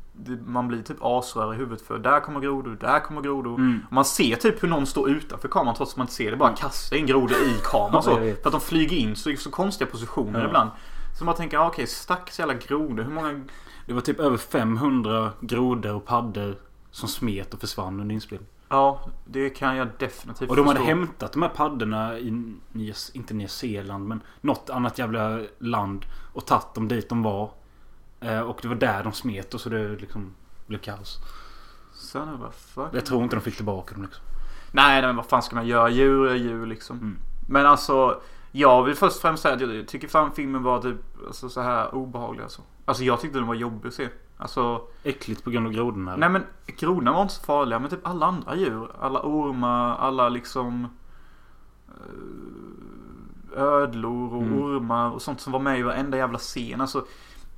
man blir typ asrör i huvudet för där kommer grodor, där kommer grodor. Mm. Man ser typ hur någon står utanför kameran trots att man inte ser det. Bara kastar in grodor i kameran så. För att de flyger in så i så konstiga positioner Ja. ibland. Så man tänker, ah, okej, stackars jävla grodor. Hur många... Det var typ över 500 grodor och paddor som smet och försvann under inspelningen. Ja, det kan jag definitivt Och de hade förstå. hämtat de här paddorna i, inte Nya Zeeland, men något annat jävla land. Och tagit dem dit de var. Eh, och det var där de smet och så det liksom blev kaos. Son of a fuck. Jag tror inte de fick tillbaka dem liksom. Nej, men vad fan ska man göra? Djur är djur liksom. Mm. Men alltså, jag vill först och främst säga att jag tycker fan filmen var typ alltså, så här obehaglig alltså. Alltså jag tyckte den var jobbig att se. Alltså, Äckligt på grund av grodorna. eller? nej men grodorna var inte så farliga. Men typ alla andra djur. Alla ormar, alla liksom eh, ödlor och Mm. ormar och sånt som var med i varenda jävla scen. Alltså,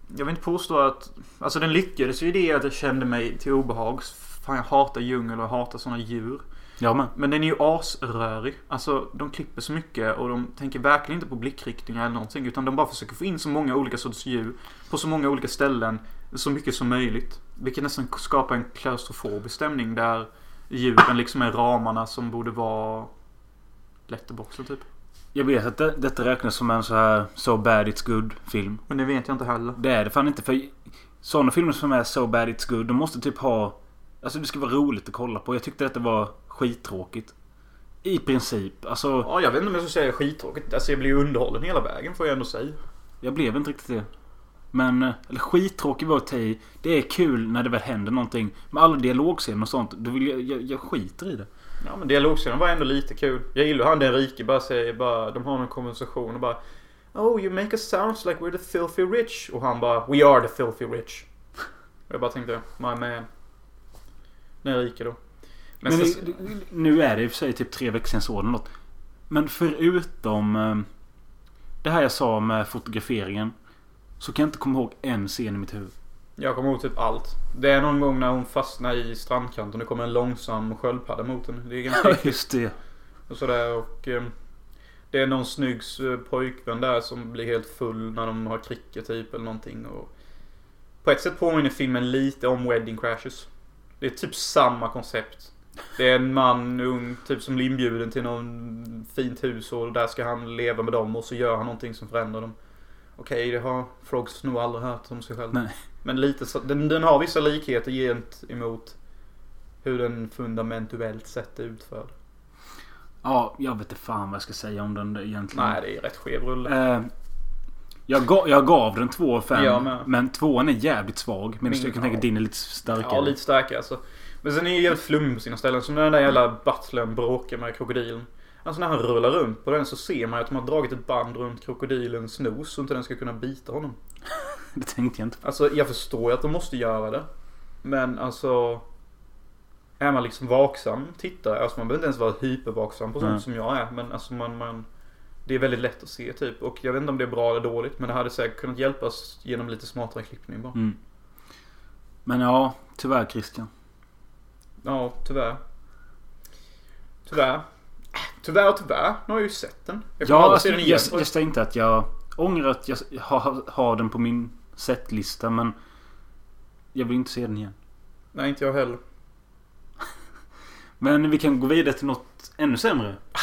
jag vill inte påstå att... Alltså den lyckades ju i det att jag kände mig till obehag. Fan jag hatar djungel och jag hatar sådana djur. Ja men. Men den är ju asrörig. Alltså de klipper så mycket och de tänker verkligen inte på blickriktningar eller någonting. Utan de bara försöker få in så många olika sorters djur. På så många olika ställen. Så mycket som möjligt. Vilket nästan skapar en klaustrofobisk stämning där djuren liksom är ramarna som borde vara letterboxen typ. Jag vet att det, detta räknas som en så här So bad it's good film. Men det vet jag inte heller. Det är det fan inte. För sådana filmer som är So bad it's good. De måste typ ha... Alltså det ska vara roligt att kolla på. Jag tyckte detta var skittråkigt. I princip. Alltså Ja, jag vet inte om jag ska säga skittråkigt. Alltså jag ju underhållen hela vägen får jag ändå säga. jag blev inte riktigt det. Men... eh, Eller skittråkigt var i. Det är kul när det väl händer någonting. Med alla dialogscener och sånt. Då vill jag, jag, jag skiter i det. Ja men dialogscenen var ändå lite kul. Jag gillar han den rike bara säger bara, de har en konversation och bara Oh you make us sounds like we're the filthy rich. Och han bara We are the filthy rich. Och jag bara tänkte, my man. Den rike då. Men, Men så, det, nu är det i och för sig typ tre veckor sedan så eller något. Men förutom eh, det här jag sa med fotograferingen. Så kan jag inte komma ihåg en scen i mitt huvud. Jag kommer ihåg typ allt. Det är någon gång när hon fastnar i strandkanten och det kommer en långsam sköldpadda mot henne. Det är ganska Ja just det. Och sådär och eh, Det är någon snygg eh, pojkvän där som blir helt full när de har cricket typ eller någonting och På ett sätt påminner filmen lite om Wedding Crashes Det är typ samma koncept Det är en man, ung, typ som blir inbjuden till någon fint hus och där ska han leva med dem och så gör han någonting som förändrar dem Okej, det har Frogs nog aldrig hört om sig själv Nej. Men lite så, den, den har vissa likheter gentemot Hur den fundamentuellt sett är utförd Ja, jag vet inte fan vad jag ska säga om den egentligen. Nej, det är rätt skev rulle. Eh, jag, gav, jag gav den 2 av 5. Jag med. Men tvåan är jävligt svag. Men jag kan tänka att din är lite starkare. Ja, lite starkare alltså. Men sen är ju jävligt flummig på sina ställen. Som när den där jävla butlern bråkar med krokodilen. Alltså när han rullar runt på den så ser man ju att de har dragit ett band runt krokodilens nos så inte den ska kunna bita honom. [LAUGHS] Det tänkte jag inte på. Alltså jag förstår ju att de måste göra det. Men alltså... Är man liksom vaksam tittare, alltså man behöver inte ens vara hypervaksam på sånt Nej. som jag är. Men alltså man, man... Det är väldigt lätt att se typ. Och jag vet inte om det är bra eller dåligt. Men det hade säkert kunnat hjälpas genom lite smartare klippning bara. Mm. Men ja, tyvärr Christian. Ja, tyvärr. Tyvärr. Tyvärr och tyvärr. Nu har jag ju sett den. Jag Ja, alltså, den jag, igen. jag säger inte att jag ångrar att jag har, har den på min setlista. Men jag vill inte se den igen. Nej, inte jag heller. [LAUGHS] Men vi kan gå vidare till något ännu sämre. [LAUGHS]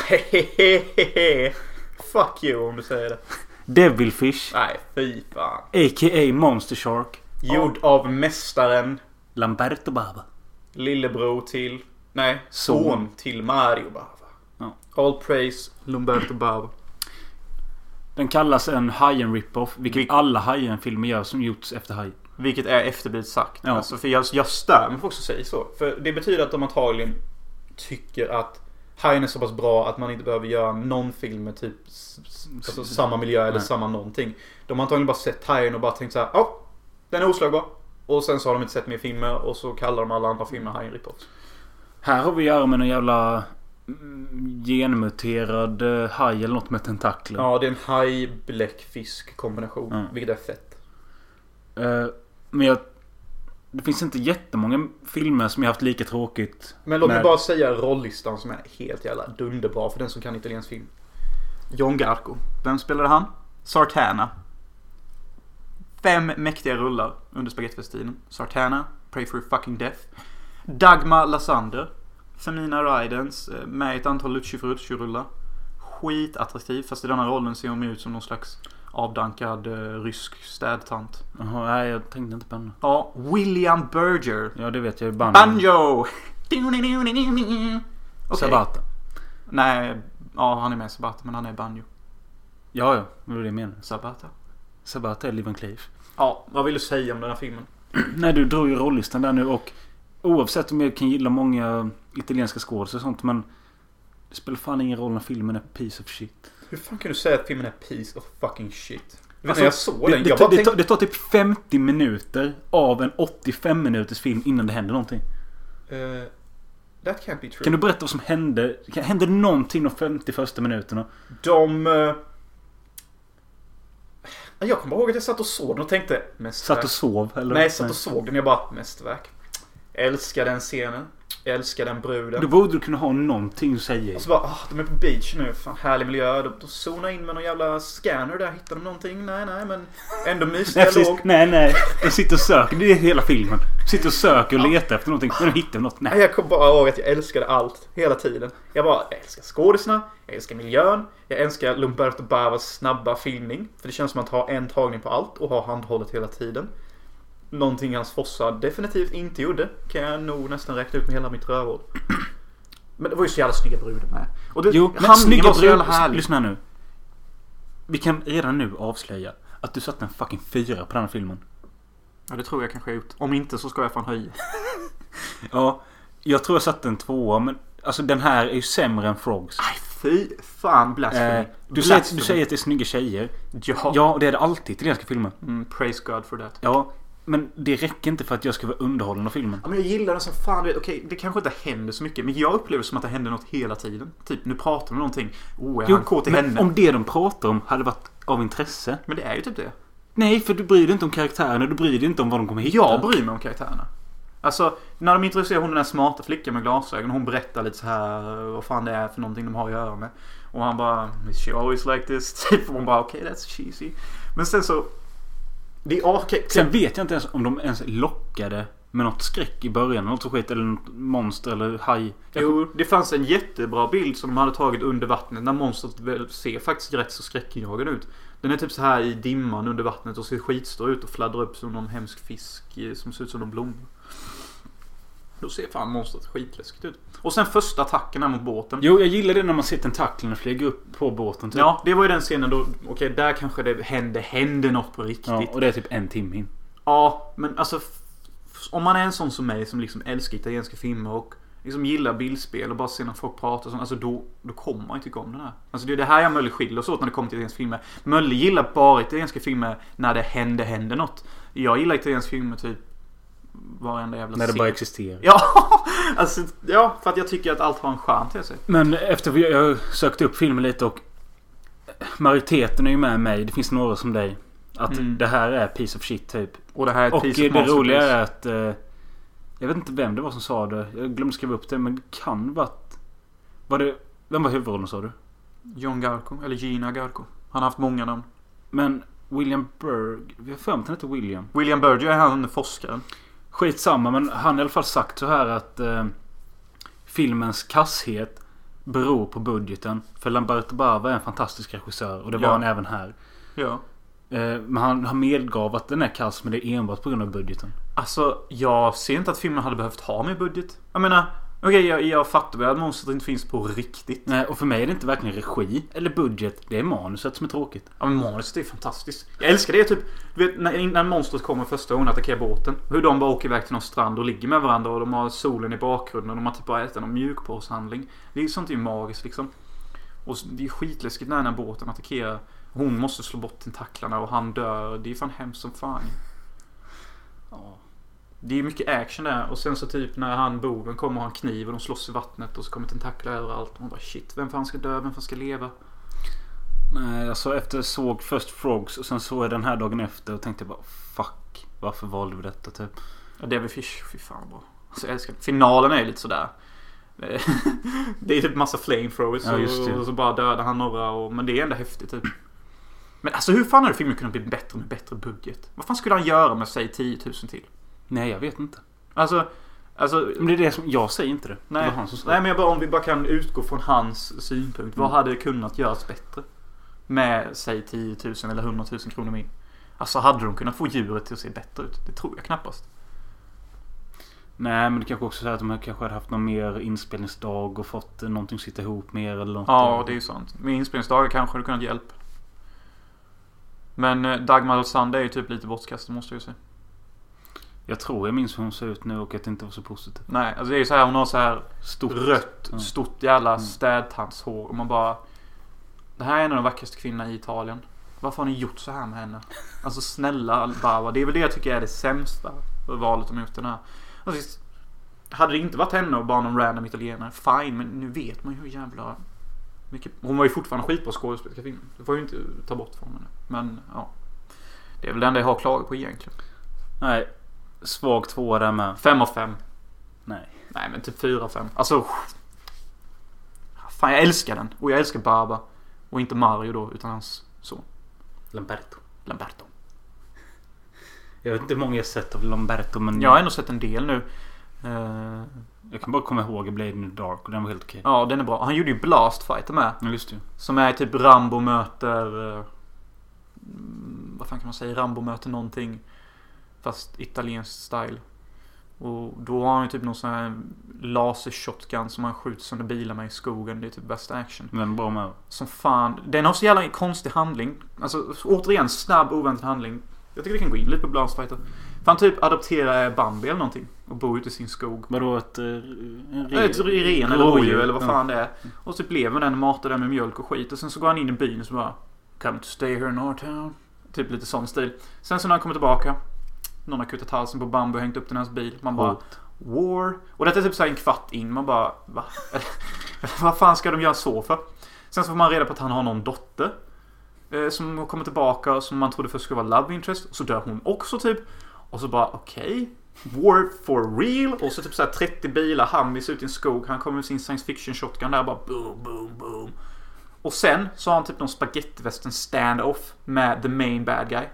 Fuck you om du säger det. Devilfish. Nej, fy fan. A.k.a. Monster Shark. Gjord av mästaren, Lamberto Baba. lillebror till... Nej, Son. son till Mario Bava. Ja. All praise Lumberto Bava. Den kallas en Hajen rip-off. Vilket Vil- alla Hajen-filmer gör som gjorts efter Hajen. Vilket är efterblivet sagt. Ja. Alltså, för jag, jag stör mig folk som säger så. För det betyder att de antagligen tycker att Hajen är så pass bra att man inte behöver göra någon film med typ alltså, samma miljö eller Nej. samma någonting. De har antagligen bara sett Hajen och bara tänkt så här. Ja, den är oslagbar. Och sen så har de inte sett mer filmer och så kallar de alla andra filmer Hajen Ripoffs. Här har vi att göra med en jävla genmuterad eh, haj eller något med tentakler. Ja, det är en haj-bläckfisk kombination. Mm. Vilket är fett. Eh, men jag... Det finns inte jättemånga filmer som jag haft lika tråkigt. Men låt mig med. bara säga rollistan som är helt jävla dunderbra för den som kan italiensk film. John Garco. Vem spelade han? Sartana. Fem mäktiga rullar under spagettifestinen. Sartana, Pray for your fucking death. Dagmar Lassander. Femina Rydens eh, med ett antal Lucci Ferrucci-rullar. Skitattraktiv fast i denna rollen ser hon ut som någon slags avdankad eh, rysk städtant. Jaha, nej jag tänkte inte på henne. Ja, William Berger. Ja det vet jag. Banjo. Banjo! [LAUGHS] Okej. Sabata. Nej, ja han är med Sabata men han är Banjo. Ja, ja. Det var det jag menade. Sabata. Sabata är Liv and Cleave. Ja, vad vill du säga om den här filmen? [CLEARS THROAT] Nej, du drog ju rollistan där nu och oavsett om jag kan gilla många italienska skådespelare och sånt men det spelar fan ingen roll när filmen är piece of shit. Hur fan kan du säga att filmen är piece of fucking shit? Alltså, när jag såg Det, den, det, jag tar- bara det, tänkte... tar, det tar typ 50 minuter av en 85 minuters film innan det händer någonting. eh, that can't be true. Kan du berätta vad som hände? Hände någonting de 50 första minuterna? De... eh, Jag kommer ihåg att jag satt och såg den och tänkte mästerverk. Satt och sov? Eller? Nej, jag satt och såg den jag bara mästerverk. Älskar den scenen. Jag älskar den bruden. Då borde du kunna ha någonting att säga. Och så bara, ah, de är på beach nu. Fan, härlig miljö. De, de zonar in med någon jävla scanner där. Hittar de någonting? Nej, nej, men ändå mysig Nej, dialog. nej, nej. De sitter och söker. Det är hela filmen. De sitter och söker och letar efter någonting. Men de hittar något. Nej, Nej. Jag kom bara ihåg att jag älskade allt. Hela tiden. Jag bara, jag älskar skådisarna. Jag älskar miljön. Jag älskar Lumberto Bavas snabba filmning. För det känns som att ha en tagning på allt och ha handhållet hela tiden. Någonting hans Fossa definitivt inte gjorde. Kan jag nog nästan räkna ut med hela mitt rövhål. [CLEARS THROAT] Men det var ju så jävla snygga brudar med. Och det, Jo, men snygga var så jävla brud. härlig. Lyssna nu. Vi kan redan nu avslöja att du satte en fucking fyra på den här filmen. Ja, det tror jag kanske jag gjort. Om inte så ska jag fan höja. [LAUGHS] Ja, jag tror jag satte en tvåa men alltså den här är ju sämre än Frogs. Aj, fy fan blasphemy. Eh, du, säger, du säger att det är snygga tjejer. Ja. Ja, och det är det alltid i italienska filmer. Mm, praise God for that. Ja, men det räcker inte för att jag ska vara underhållen av filmen. Ja, men jag gillar den som fan. Okej, det kanske inte händer så mycket. Men jag upplever som att det händer något hela tiden. Typ, nu pratar de om någonting. Oh, är han kåt i henne? om det de pratar om hade varit av intresse. Men det är ju typ det. Nej, för du bryr dig inte om karaktärerna. Du bryr dig inte om vad de kommer hitta. Jag bryr mig om karaktärerna. Alltså, när de introducerar hon den där smarta flickan med glasögon. Hon berättar lite så här vad fan det är för någonting de har att göra med. Och han bara Is she always like this? [LAUGHS] Typ. Och hon bara okej, okay, that's cheesy. Men sen så... Det är okej. Sen vet jag inte ens om de ens lockade med något skräck i början. Något skit eller något monster eller haj. Jo, det fanns en jättebra bild som de hade tagit under vattnet när monstret ser faktiskt rätt så skräckinjagande ut. Den är typ så här i dimman under vattnet och ser skitstor ut och fladdrar upp som någon hemsk fisk eh, som ser ut som en blomma. Då ser fan monstret skitläskigt ut. Och sen första attacken här mot båten. Jo, jag gillar det när man ser tentaklerna flyga upp på båten. Typ. Ja, det var ju den scenen då, okej där kanske det hände, hände något på riktigt. Ja, och det är typ en timme in. Ja, men alltså om man är en sån som mig som liksom älskar italienska filmer och liksom gillar bildspel och bara ser när folk pratar och sånt, alltså då, då kommer man ju tycka om den här. Alltså det är det här jag och Mölle skiljer oss åt när det kommer till italienska filmer. Mölle gillar bara italienska filmer när det händer, händer något. Jag gillar italienska filmer typ varenda jävla När det bara existerar. Ja, [LAUGHS] alltså, ja, för att jag tycker att allt har en charm till sig. Men efter vi jag sökte upp filmen lite och majoriteten är ju med mig. Det finns några som dig. Att Mm. det här är piece of shit typ. Och det här är ett Och piece of det roliga är att... Eh, jag vet inte vem det var som sa det. Jag glömde skriva upp det men det kan varit... Var det... Vem var huvudrollen sa du? John Garco, eller Gina Garco. Han har haft många namn. Men William Berg... Vi har för mig att han heter William. William Berger är han forskaren. Skitsamma men han har i alla fall sagt så här att eh, filmens kasshet beror på budgeten. För Lamberto Bava är en fantastisk regissör och det var Ja. han även här. Ja. Eh, men han, han medgav att den är kass men det är enbart på grund av budgeten. Alltså, jag ser inte att filmen hade behövt ha mer budget. Jag menar, okej jag, jag fattar väl att monstret inte finns på riktigt. Nej, och för mig är det inte verkligen regi eller budget. Det är manuset som är tråkigt. Ja men manuset är fantastiskt. Jag älskar det typ. Du vet när, när monstret kommer första gången och attackerar båten. Hur de bara åker iväg till någon strand och ligger med varandra och de har solen i bakgrunden och de har typ bara ätit någon mjukpåshandling. Det är sånt är ju magiskt liksom. Och det är skitläskigt när den här båten attackerar. Hon måste slå bort tentaklarna och han dör. Det är fan hemskt som fan. Ja. Det är mycket action där och sen så typ när han boven kommer och har en kniv och de slåss i vattnet och så kommer tentaklar överallt. Och man bara shit, vem fan ska dö, vem fan ska leva? Nej, alltså efter såg först Frogs och sen såg jag den här dagen efter och tänkte bara fuck. Varför valde vi detta typ? Ja, David Fish, fy fan bra. Alltså jag älskar Finalen är lite sådär. [LAUGHS] Det är- typ massa flamethrowers Ja, och så bara dödar han några och, Men det är ändå häftigt typ. Men alltså hur fan hade filmen kunnat bli bättre med bättre budget? Vad fan skulle han göra med säg 10 000 till? Nej, jag vet inte. Alltså, alltså Men det är det som... Jag säger inte det. Nej, det nej men jag bara, om vi bara kan utgå från hans synpunkt. Vad Mm. hade kunnat göras bättre? Med säg 10 000 eller 100 000 kronor mer. Alltså hade de kunnat få djuret till att se bättre ut? Det tror jag knappast. Nej men det kanske också är att de kanske hade haft någon mer inspelningsdag och fått eh, någonting att sitta ihop mer eller något. Ja, det är ju sant. Med inspelningsdagar kanske det kunnat hjälpa. Men eh, Dagmar Alsander är ju typ lite bortkastad måste jag ju säga. Jag tror jag minns hur hon ser ut nu och att det inte var så positivt. Nej, alltså det är ju så här hon har så här Stort. rött, Ja. stort jävla Mm. städtandshår. Och man bara... Det här är en av de vackraste kvinnorna i Italien. Varför har ni gjort så här med henne? Alltså snälla Barbara. Det är väl det jag tycker är det sämsta valet de gjort den här. Alltså, hade det inte varit henne och bara någon random italienare, fine. Men nu vet man ju hur jävla mycket... Hon var ju fortfarande skitbra skådespelerska filmen. Det får ju inte ta bort från henne. Men ja. Det är väl det enda jag har klagat på egentligen. Nej. Svag tvåa där med. Fem av fem. Nej. Nej men typ 4-5. Alltså. Fan jag älskar den. Och jag älskar Baba. Och inte Mario då utan hans son. Lamberto. Lamberto. Jag vet inte hur många jag sett av Lamberto men Jag har ändå sett en del nu. Eh, jag kan bara komma ihåg Blade in the Dark och den var helt okej. ja den är bra. Han gjorde ju Blast Fighter med. Ja just det. Som är typ Rambo möter... eh, mm, vad fan kan man säga? Rambo möter någonting. Fast italiensk style. Och då har han ju typ någon sån här laser-shotgun som han skjuter sönder bilar med i skogen. Det är typ bästa action. Men bra med. Som fan. Den har så jävla konstig handling. Alltså återigen snabb oväntad handling. Jag tycker vi kan gå in lite på Blastfighter. För han typ adopterar Bambi eller någonting. Och bor ute i sin skog. Vadå ett... eh, En Äh, Ett ren eller rådjur eller vad Ja. fan det är. Och typ lever med den och matar den med mjölk och skit. Och sen så går han in i byn och så bara Come to stay here in our town. Typ lite sån stil. Sen så när han kommer tillbaka. Någon har kutat halsen på Bambi och hängt upp den i hans bil. Man bara War. Och detta är typ så en kvart in. Man bara va? [LAUGHS] Vad fan ska de göra så för? Sen så får man reda på att han har någon dotter. Eh, som kommer tillbaka som man trodde först skulle vara love interest. Så dör hon också typ. Och så bara okej. War for real. Och så typ så här 30 bilar. Hammis ut i en skog. Han kommer med sin science fiction shotgun där. Bara boom, boom, boom. Och sen så har han typ någon spagettivästern stand-off med the main bad guy.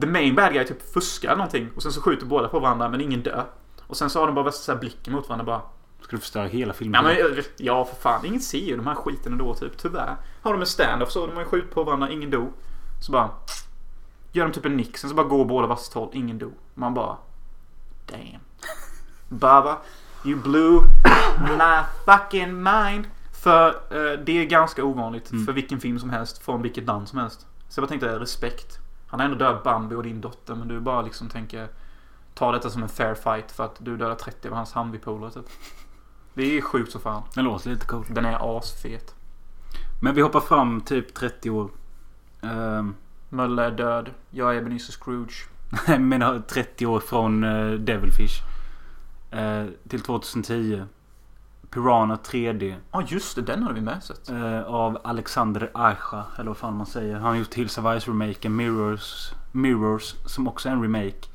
The main bad guy typ fuskar någonting. Och sen så skjuter båda på varandra men ingen dör. Och sen så har de bara värsta blicken mot varandra bara. Ska du förstöra hela filmen? Ja men ja för fan. Ingen ser ju de här skiten ändå typ. Tyvärr. Har de en stand-off så de har ju skjutit på varandra. Ingen dog. Så bara. Gör de typ en nick. Sen så bara går båda varsitt håll. Ingen dog. Man bara. Damn. Baba. You blew my fucking mind. För eh, det är ganska ovanligt Mm. för vilken film som helst. Från vilket land som helst. Så jag bara tänkte respekt. Han har ändå dödat Bambi och din dotter. Men du bara liksom tänker. Ta detta som en fair fight för att du dödade 30 av hans handbipolare typ. Det är sjukt så fan. Den låter lite cool. Den är asfet. Men vi hoppar fram typ 30 år. Ehm, Mölle är död. Jag är Ebenezer Scrooge. Nej men har 30 år från uh, Devilfish. Eh, till 2010. Piranha 3D. Ja just det, den hade vi med sett. eh, av Alexander Aja. Eller vad fan man säger. Han har gjort Hills of Ice-remaken. Mirrors. Mirrors. Som också är en remake.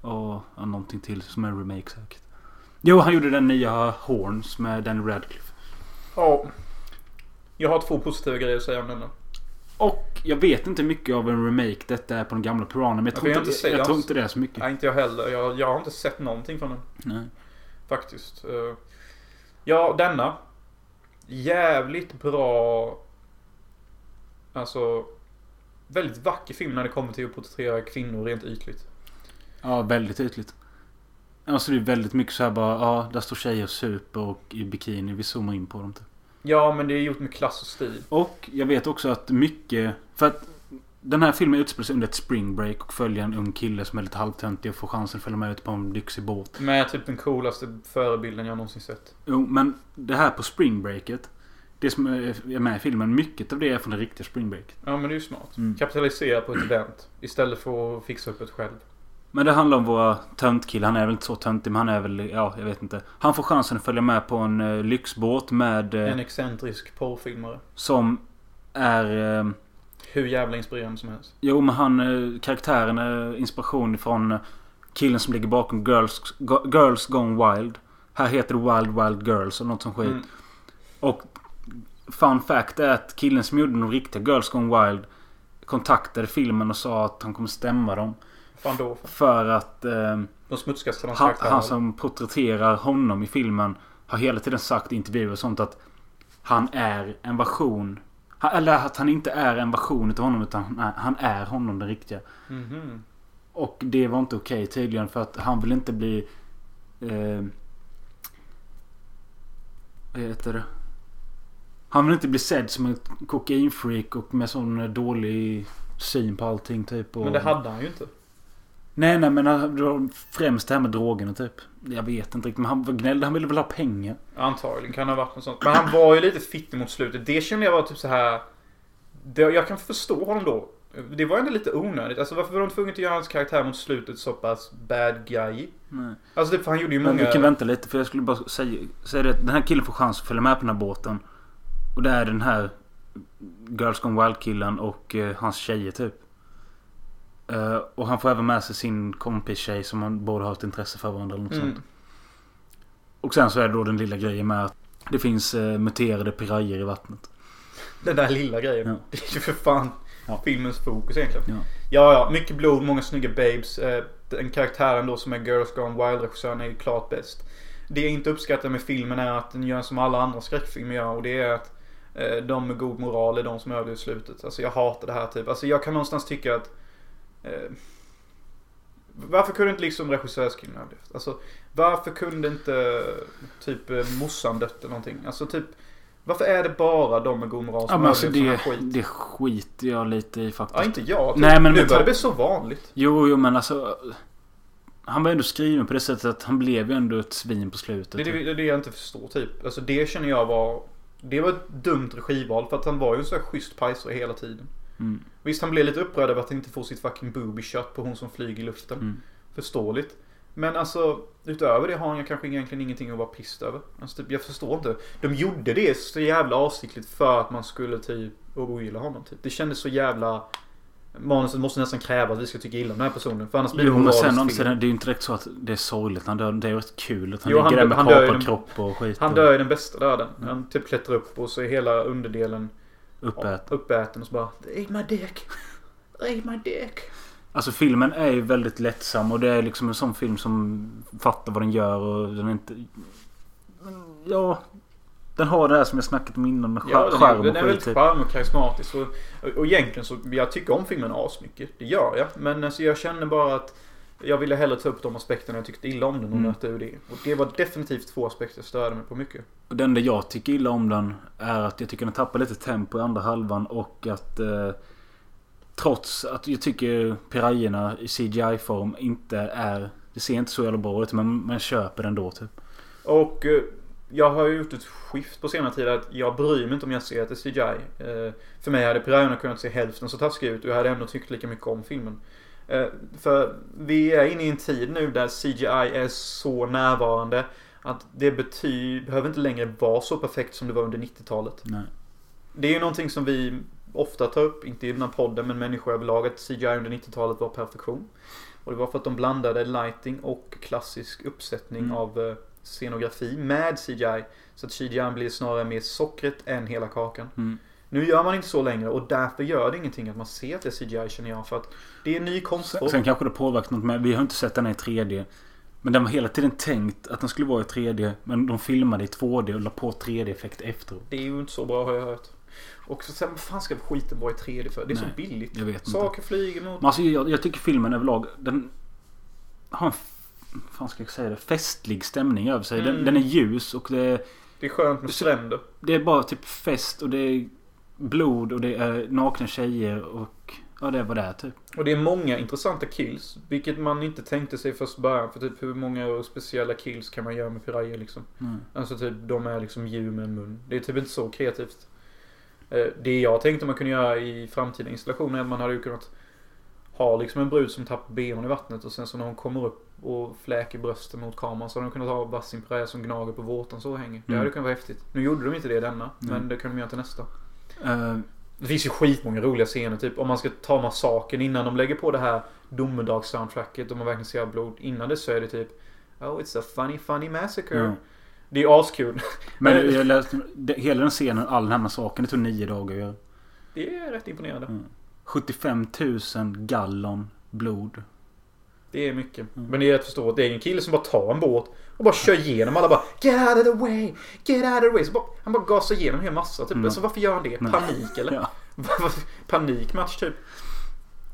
Och ja, någonting till som är en remake säkert. Jo, han gjorde den nya Horns med Danny Radcliffe. Ja. Jag har två positiva grejer att säga om denna. Och jag vet inte mycket av en remake detta är på den gamla Piranha. Men jag Ja, tror, jag inte, säger- jag tror inte det är så mycket. Nej, inte jag heller. Jag, jag har inte sett någonting från den. Nej. Faktiskt. Eh, Ja, denna. Jävligt bra. Alltså. Väldigt vacker film när det kommer till att porträttera kvinnor rent ytligt. Ja, väldigt ytligt. Alltså det är väldigt mycket så här bara. Ja, där står tjejer och super och i bikini. Vi zoomar in på dem typ. Ja, men det är gjort med klass och stil. Och jag vet också att mycket... För att den här filmen utspelar sig under ett spring break och följer en ung kille som är lite halvtöntig och får chansen att följa med ut på en lyxig båt. Med typ den coolaste förebilden jag någonsin sett. Jo, men det här på spring breaket. Det som är med i filmen, mycket av det är från det riktiga spring breaket. Ja, men det är ju smart. Mm. Kapitalisera på ett event. Istället för att fixa upp ett själv. Men det handlar om våra töntkille. Han är väl inte så töntig men han är väl, ja jag vet inte. Han får chansen att följa med på en eh, lyxbåt med... Eh, En excentrisk porrfilmare. som är... Eh, Hur jävla inspirerande som helst. Jo men han, eh, karaktären är inspiration ifrån eh, killen som ligger bakom Girls, Girls Gone Wild. Här heter det Wild Wild Girls eller något som skit. Mm. Och fun fact är att killen som gjorde de riktiga Girls Gone Wild kontaktade filmen och sa att han kommer stämma dem. Fan då. För. För att eh, De smutskaste hans han, han som porträtterar honom i filmen har hela tiden sagt i intervjuer och sånt att han är en version. Eller att han inte är en version av honom utan han är, honom den riktiga. Mhm. Och det var inte okej tydligen för att han vill inte bli... Eh, vad heter det? Han vill inte bli sedd som en kokainfreak och med sån dålig syn på allting typ. Och... Men det hade han ju inte. Nej nej men han- det var främst det här med drogerna typ. Jag vet inte riktigt men han var gnällde. Han ville väl ha pengar. Antagligen kan det ha varit något sånt. Men han var ju lite fittig mot slutet. Det kände jag var typ så här. Det, jag kan förstå honom då. Det var ändå lite onödigt. Alltså varför var de tvungna att göra hans karaktär mot slutet så pass bad guy? Nej. Alltså typ, han gjorde ju Men många... vi kan vänta lite för jag skulle bara säga, säga det att den här killen får chans att följa med på den här båten. Och det är den här Girls Gone Wild killen och eh, hans tjejer typ. Eh, och han får även med sig sin kompis tjej som han båda har ett intresse för varandra eller något Mm. sånt. Och sen så är det då den lilla grejen med att det finns eh, muterade pirajer i vattnet. Den där lilla grejen. Ja. [LAUGHS] Det är ju för fan Ja. filmens fokus egentligen. Ja. Ja, ja. Mycket blod, många snygga babes. Eh, Den karaktären då som är Girls Gone Wild-regissören är ju klart bäst. Det jag inte uppskattar med filmen är att den gör som alla andra skräckfilmer gör och det är att de med god moral är de som överlever slutet. Alltså jag hatar det här typ. Alltså jag kan någonstans tycka att eh, varför kunde inte liksom regissörskillen överlevt? Alltså varför kunde inte typ eh, morsan dött eller någonting? Alltså typ Varför är det bara de med god moral Ja som men alltså det, skit? det skiter jag lite i faktiskt. Ja, inte jag. Typ. Nej, men nu börjar det bli så vanligt. Jo, jo men alltså. Han var ändå skriven på det sättet att han blev ju ändå ett svin på slutet. Det är det, är det jag inte förstår typ. Alltså det känner jag var... Det var ett dumt regival för att han var ju en sån här schysst pajsare hela tiden. Mm. Visst, han blev lite upprörd över att han inte får sitt fucking booby shot på hon som flyger i luften. Mm. Förståeligt. Men alltså, utöver det har han kanske egentligen ingenting att vara pissed över. Alltså, typ, jag förstår inte. De gjorde det så jävla avsiktligt för att man skulle typ ogilla honom. Typ. Det kändes så jävla... Manuset måste nästan kräva att vi ska tycka illa om den här personen. För annars blir det Jo men sen om sen, det är ju inte direkt så att det är sorgligt. Han dör, det är ju rätt kul att han Jo, han ligger där med han dör ju kapad kropp och skit. Han dör ju den bästa döden. Han typ klättrar upp och så är hela underdelen Uppäten. uppäten och så bara ate my dick. Ate my dick. Alltså filmen är ju väldigt lättsam och det är liksom en sån film som fattar vad den gör och den är inte... Ja... Den har det här som jag snackat om innan med Ja, skär, den skärm är, och den är väldigt charmig och karismatisk. Och, och egentligen så, jag tycker om filmen asmycket. Det gör jag. Men alltså, jag känner bara att jag ville hellre ta upp de aspekterna jag tyckte illa om den och Mm. nöta ur det. Och det var definitivt två aspekter jag störde mig på mycket. Och det enda jag tycker illa om den är att jag tycker den tappar lite tempo i andra halvan och att... Eh, trots att jag tycker pirajerna i CGI-form inte är... Det ser inte så jävla bra ut men man köper den då typ. Och eh, jag har ju gjort ett skift på senare tid att jag bryr mig inte om jag ser att det är CGI. Eh, för mig hade pirajerna kunnat se hälften så taskiga ut och jag hade ändå tyckt lika mycket om filmen. Eh, för vi är inne i en tid nu där CGI är så närvarande att det betyder, behöver inte längre vara så perfekt som det var under 90-talet. Nej. Det är ju någonting som vi ofta tar upp, inte i den här podden men människor överlag, att CGI under 90-talet var perfektion. Och det var för att de blandade lighting och klassisk uppsättning Mm. av eh, scenografi med CGI. Så att CGI blir snarare mer sockret än hela kakan. Mm. Nu gör man inte så längre och därför gör det ingenting att man ser att det är CGI känner jag. För att det är en ny konstform. sen kanske det påverkat något med. Vi har inte sett den i 3D. Men den var hela tiden tänkt att den skulle vara i 3D. Men de filmade i 2D och la på 3D-effekt efteråt. Det är ju inte så bra har jag hört. Och så sen, vad fan ska skiten vara i 3D för? Det är så Nej, billigt. Jag vet inte. Saker flyger mot... Men alltså, jag, jag tycker filmen överlag, den har en, fan ska jag säga det, festlig stämning över sig. Den, Mm. den är ljus och det är, Det är skönt med stränder. det är bara typ fest och det är blod och det är nakna tjejer och ja, det är vad det typ. Och det är många intressanta kills. Vilket man inte tänkte sig först början. För typ hur många speciella kills kan man göra med pirajer liksom? Mm. Alltså typ de är liksom djur med en mun. Det är typ inte så kreativt. Eh, Det jag tänkte man kunde göra i framtida installationer är att man hade ju kunnat ha liksom en brud som tappar benen i vattnet och sen så när hon kommer upp och fläker brösten mot kameran så hade de kunnat ha varsin piraja som gnager på vårtan så och hänger. Det Mm. hade kunnat vara häftigt. Nu gjorde de inte det denna. Men Mm. det kan de göra till nästa. Eh, Det finns ju skitmånga roliga scener. Typ om man ska ta massakern innan de lägger på det här domedagssoundtracket och man verkligen ser blod. Innan det så är det typ Oh it's a funny funny massacre. ja. Det är askul. [LAUGHS] Men jag läste, hela den scenen, all den här massakern, det tog nio dagar att göra. Det är rätt imponerande. Mm. 75 000 gallon blod. Det är mycket. Mm. Men det är att förstå att det är en kille som bara tar en båt och bara kör igenom alla bara Get out of the way! Get out of the way! Så bara, han bara gasar igenom en hel massa. Typ. Mm. Så varför gör han det? Panik eller? [LAUGHS] Ja. Panikmatch typ.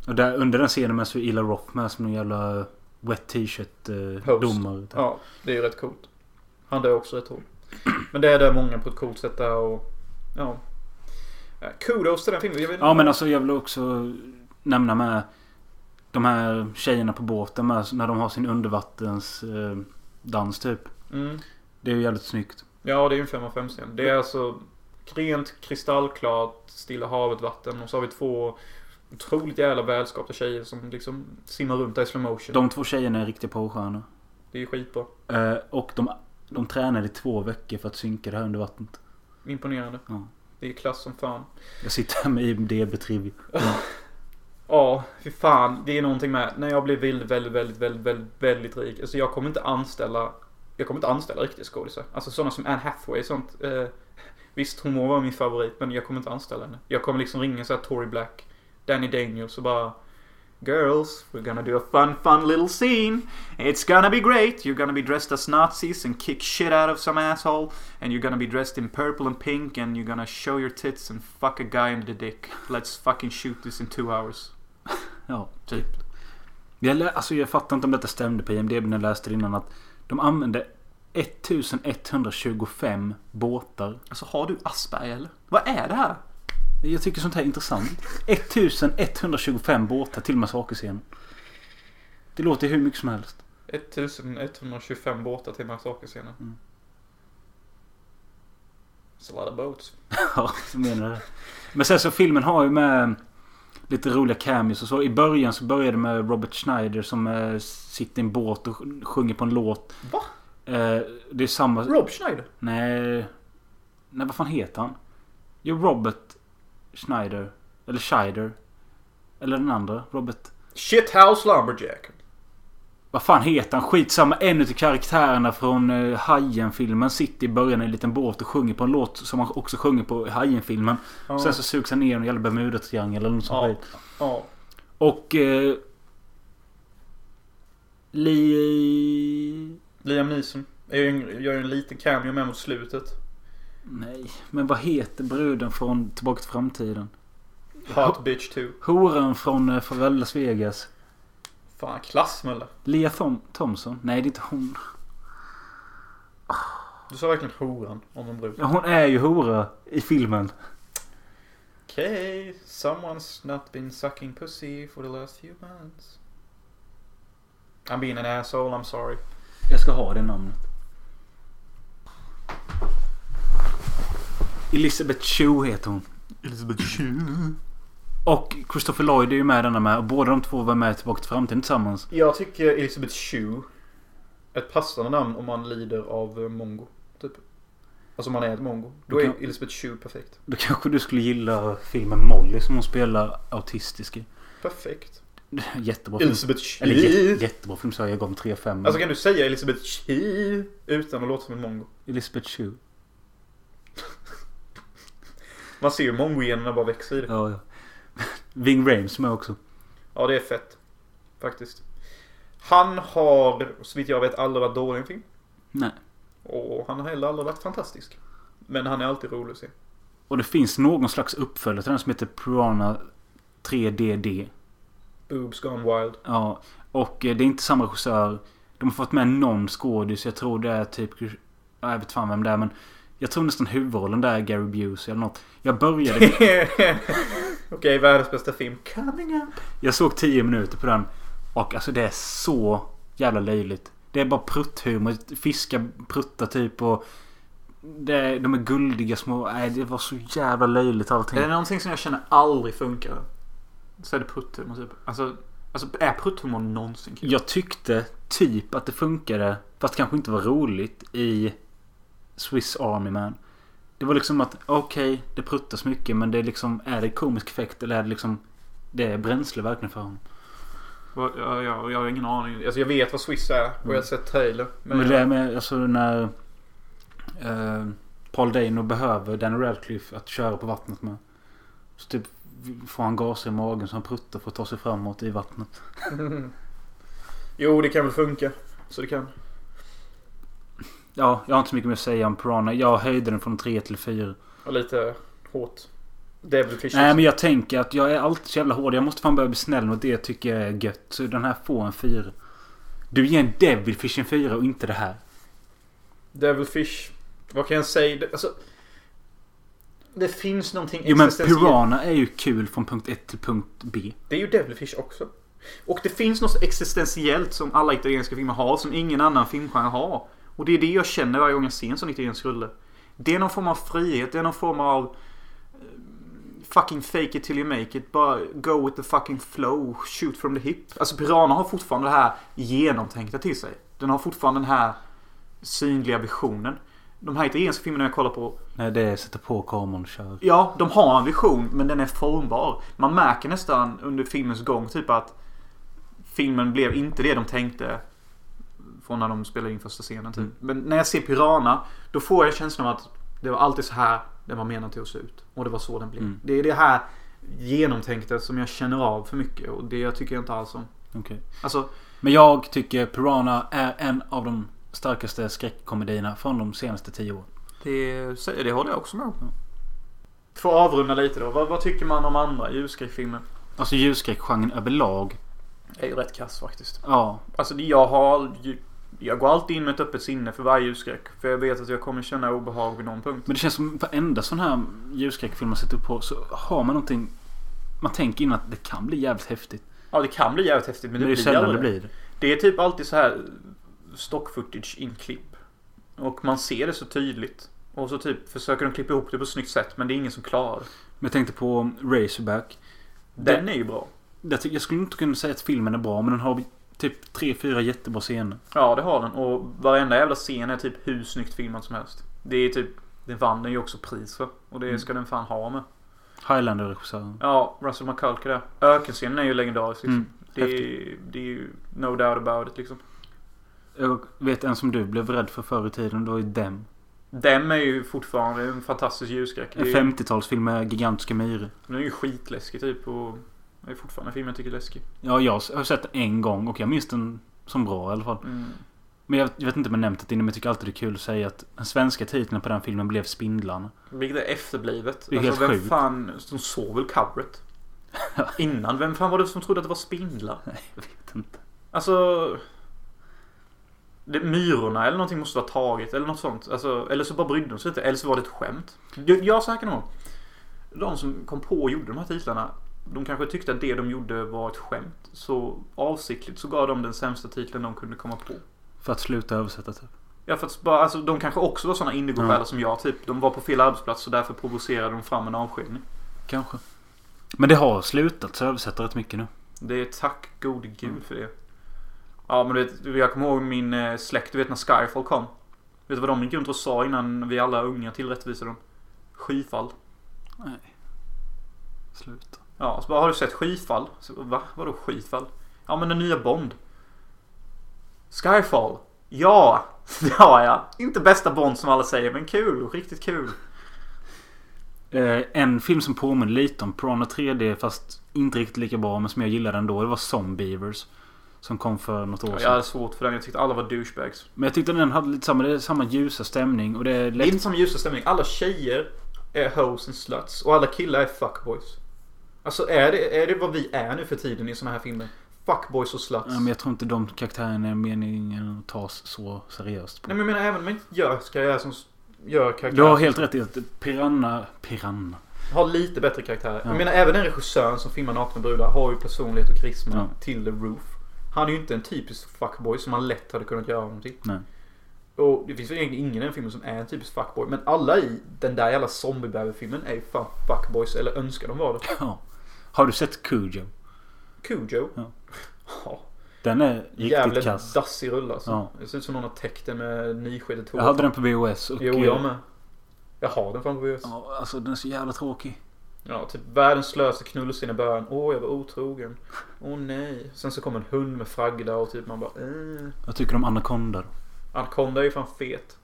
Och där, under den scenen med så Ila Roth med som en jävla wet t-shirt eh, domare. typ. Ja, det är ju rätt coolt. Han dör också rätt hårt. [CLEARS THROAT] Men det är där många på ett coolt sätt där och... Ja. Kudos till den filmen. Ja men alltså jag vill också nämna med de här tjejerna på båten med när de har sin undervattens eh, typ. Mm. Det är ju jävligt snyggt. Ja, det är ju en 5 av 5 scen. Det är alltså rent kristallklart Stilla havet vatten och så har vi två otroligt jävla välskapta tjejer som liksom simmar runt där i slow motion. De två tjejerna är riktiga porrstjärnor. Det är ju skitbra. Eh, och de, de tränade i två veckor för att synka det här under vattnet. Imponerande. Ja. Det är klass som fan. Jag sitter här med IMDB Trivia. [LAUGHS] Ja, fy fan. Det är någonting med när jag blir väldigt, väldigt, väldigt, väldigt, väldigt, väldigt rik. Alltså jag kommer inte anställa jag kommer inte anställa riktiga skådisar. Alltså sådana som Anne Hathaway och sånt. Eh, visst, hon må vara min favorit, men jag kommer inte anställa henne. Jag kommer liksom ringa såhär Tori Tory Black, Danny Daniels och bara Girls, we're gonna do a fun, fun little scene. It's gonna be great. You're gonna be dressed as Nazis and kick shit out of some asshole. And you're gonna be dressed in purple and pink and you're gonna show your tits and fuck a guy in the dick. Let's fucking shoot this in two hours. Ja. Typ. Jag, lä- alltså jag fattar inte om detta stämde på IMDB när jag läste det innan att de använde 1125 båtar. Alltså har du Asperger eller? Vad är det här? Jag tycker sånt här är intressant. 1125 båtar till massakerscenen. Det låter hur mycket som helst. 1125 båtar till massakerscenen. Mm. It's a lot of boats. [LAUGHS] Ja, jag menar det. Men sen så filmen har ju med lite roliga cameos och så. I början så började det med Robert Schneider som eh, sitter i en båt och sj- sjunger på en låt. Va? Eh, det är samma... Rob Schneider? Nej... Nej, vad fan heter han? Jo, Robert Schneider. Eller Scheider. Eller den andra. Robert... Shithouse Lumberjack. Vad fan heter han? Skitsamma. En utav karaktärerna från uh, Hajen-filmen sitter i början i en liten båt och sjunger på en låt som han också sjunger på Hajen-filmen. Ja. Sen så sugs han ner i en jävla Bermuda-triangel eller något sånt Ja. Ja. Och... Eh, Li... Liam Neeson. En, gör ju en liten cameo med mot slutet. Nej, men vad heter bruden från Tillbaka till framtiden? Hot Bitch 2. Horan från uh, från Las Vegas. Fan, klassmulle. Lia Thom- Thompson? Nej, det är inte hon. Du sa verkligen horan om en brud. Ja, hon är ju hora i filmen. Okay, someone's not been sucking pussy for the last few months. I'm being an asshole, I'm sorry. Jag ska ha det namnet. Elizabeth Shue heter hon. Elizabeth Shue. Och Christopher Lloyd är ju med denna med. Och båda de två var med i Tillbaka till framtiden tillsammans. Jag tycker Elizabeth Shue ett passande namn om man lider av eh, mongo. Typ. Alltså om man är ett mongo. Då Du är kan- Elizabeth Shue perfekt. Då kanske du skulle gilla filmen Molly som hon spelar autistisk i. Perfekt. Jättebra film. Elizabeth Shue. Eller jä- jättebra film sa jag. Jag gav den 3-5. Alltså kan du säga Elizabeth Shue utan att låta som en mongo? Elizabeth Shue. Man ser ju mongo-generna bara växa i det. Ja, ja. [LAUGHS] Ving Rhames med också. Ja, det är fett. Faktiskt. Han har, så vitt jag vet, aldrig varit dålig i en film. Nej. Och han har heller aldrig varit fantastisk. Men han är alltid rolig att se. Och det finns någon slags uppföljare till den som heter Piranha 3DD. Boobs Gone Wild. Ja. Och eh, det är inte samma regissör. De har fått med någon skådis. Jag tror det är typ... ja, Jag vet fan vem det är men... Jag tror nästan huvudrollen där är Gary Busey eller något. Jag började... [LAUGHS] Okej, världens bästa film. Coming up. Jag såg 10 minuter på den. Och alltså det är så jävla löjligt. Det är bara prutthumor. Fiskar pruttar typ och... Det de är guldiga små... Nej, det var så jävla löjligt allting. Är det någonting som jag känner aldrig funkar? Så är det prutthumor typ. Alltså, alltså är prutthumor någonsin kul? Jag tyckte typ att det funkade. Fast kanske inte var roligt i Swiss Army Man. Det var liksom att okej, det pruttas mycket men det är liksom... Är det komisk effekt eller är det liksom... Det är bränsle verkligen för honom. Ja, ja, jag har ingen aning. Alltså jag vet vad Swiss är och jag har sett trailer. Men, Men det är med alltså när... Eh, Paul Dano behöver Danny Radcliffe att köra på vattnet med. Så typ får han gaser i magen så han pruttar för att ta sig framåt i vattnet. [LAUGHS] Jo, det kan väl funka. Så det kan. Ja, jag har inte så mycket mer att säga om Piranha. Jag höjde den från 3 till 4. Och lite hårt. Devilfish. Nej men jag tänker att jag är alltid så jävla hård. Jag måste fan börja bli snäll mot det jag tycker är gött. Så den här får en 4. Du ger en Devilfish en 4 och inte det här. Devilfish. Vad kan jag säga? Alltså, det finns någonting Jo men. Piranha är ju kul från punkt 1 till punkt B. Det är ju Devilfish också. Och det finns något existentiellt som alla italienska filmer har som ingen annan filmgenre har. Och det är det jag känner varje gång jag ser en sån italiensk rulle. Det är någon form av frihet, det är någon form av eh, fucking fake it till you make it. Bara go with the fucking flow, shoot from the hip. Alltså Piranha har fortfarande det här genomtänkta till sig. Den har fortfarande den här synliga visionen. De här italienska filmerna jag kollar på Nej det är sätta på kameran och kör. Ja, de har en vision men den är formbar. Man märker nästan under filmens gång typ att filmen blev inte det de tänkte från när de spelade in första scenen. Typ. Mm. Men när jag ser Piranha då får jag känslan av att det var alltid så här den var menad till att se ut. Och det var så den blev. Mm. Det är det här genomtänkta som jag känner av för mycket och det tycker jag inte alls om. Okej. Alltså, Men jag tycker Piranha är en av de starkaste skräckkomedierna från de senaste 10 åren. det, det håller jag också med om. För att avrunda lite då. Vad, vad tycker man om andra ljusskräckfilmer? Alltså ljusskräckgenren överlag. är ju rätt kass faktiskt. Ja. Alltså jag har ju- Jag går alltid in med ett öppet sinne för varje ljusskräck. För jag vet att jag kommer känna obehag vid någon punkt. Men det känns som varenda sån här ljusskräckfilm man sätter upp på så har man någonting. Man tänker innan att det kan bli jävligt häftigt. Ja det kan bli jävligt häftigt men Men det, det blir sällan det blir det. Är typ alltid så här stock footage inklipp. Och man ser det så tydligt. Och så typ försöker de klippa ihop det på ett snyggt sätt men det är ingen som klarar. Men jag tänkte på Razorback. Den är ju bra. Jag, jag skulle inte kunna säga att filmen är bra men den har typ tre, fyra jättebra scener. Ja det har den och varenda jävla scen är typ hur snyggt filmad som helst. Det är typ Det vann den ju också pris för. Och det Mm. ska den fan ha med. Highlander-regissören. Ja, Russell McCulker där. Ökenscenen är ju legendarisk liksom. Mm, det, är, det är ju no doubt about it liksom. Jag vet en som du blev rädd för förr i tiden. Det var ju Dem. Dem är ju fortfarande en fantastisk ljusskräck. En Det är- 50-talsfilm med gigantiska myror. Den är ju skitläskig typ och det är fortfarande en film jag tycker är läskig. Ja, jag har sett den en gång och jag minns den som bra i alla fall. Mm. Men jag, jag vet inte om jag nämnt det innan men jag tycker alltid det är kul att säga att den svenska titeln på den filmen blev Spindlarna. Vilket är efterblivet. Det är alltså, helt vem sjukt. fan som såg väl coveret? Innan, vem fan var det som trodde att det var spindlar? [LAUGHS] Nej, jag vet inte. Alltså... Det, myrorna eller någonting måste vara taget eller något sånt. Alltså, eller så bara brydde de sig inte. Eller så var det ett skämt. Jag, jag säker nog. De som kom på och gjorde de här titlarna. De kanske tyckte att det de gjorde var ett skämt. Så avsiktligt så gav de den sämsta titeln de kunde komma på. För att sluta översätta typ. Ja för att bara, alltså de kanske också var såna indigo-själar Ja. som jag typ. De var på fel arbetsplats och därför provocerade de fram en avskiljning. Kanske. Men det har slutat så översätta rätt mycket nu. Det är tack gode gud Mm. för det. Ja men du vet, jag kommer ihåg min eh, släkt, du vet när Skyfall kom. Vet du vad de gick runt och sa innan vi alla unga tillrättvisade dem? Skyfall. Nej. Sluta. Ja, så bara har du sett Skyfall? Så, va? Vadå Skyfall? Ja men den nya Bond. Skyfall. Ja, det har jag. Inte bästa Bond som alla säger, men kul. Riktigt kul. Eh, en film som påminner lite om Piranha 3D fast inte riktigt lika bra men som jag gillade ändå. Det var Zombievers. Som kom för något år Jag sedan. hade svårt för den. Jag tyckte alla var douchebags. Men jag tyckte den hade lite samma, det är samma ljusa stämning och det är Det är lätt... inte som ljusa stämning. Alla tjejer är hoes and sluts. Och alla killar är fuckboys. Alltså är det, är det vad vi är nu för tiden i såna här filmer? Fuckboys och sluts. Ja, men jag tror inte de karaktärerna är meningen att tas så seriöst. På. Nej men jag menar även om man inte gör karriär som gör karaktär. Du har helt rätt i att Piranha... Piranha. Har lite bättre karaktär. Ja. Jag menar även den regissören som filmar nakna brudar har ju personlighet och karisma Ja. till the roof. Han är ju inte en typisk fuckboy som man lätt hade kunnat göra honom till. Nej. Och det finns väl egentligen ingen i den filmen som är en typisk fuckboy. Men alla i den där jävla zombie filmen är ju fan fuckboys. Eller önskar de vara det. Ja. Har du sett Cujo? Cujo. Ja. Ja. Den är riktigt Jävligt kass. dassig rulle alltså. Ja. Det ser ut som någon har täckt den med nyskedet hår. Jag hade den på VHS och... Jo, jag med. Jag har den fan på VHS. Ja, alltså den är så jävla tråkig. Ja, typ världens slöaste knullscen i början. Åh, jag var otrogen. Åh nej. Sen så kom en hund med fragda och typ man bara eh. Jag tycker om Anaconda. Anaconda är ju fan fet.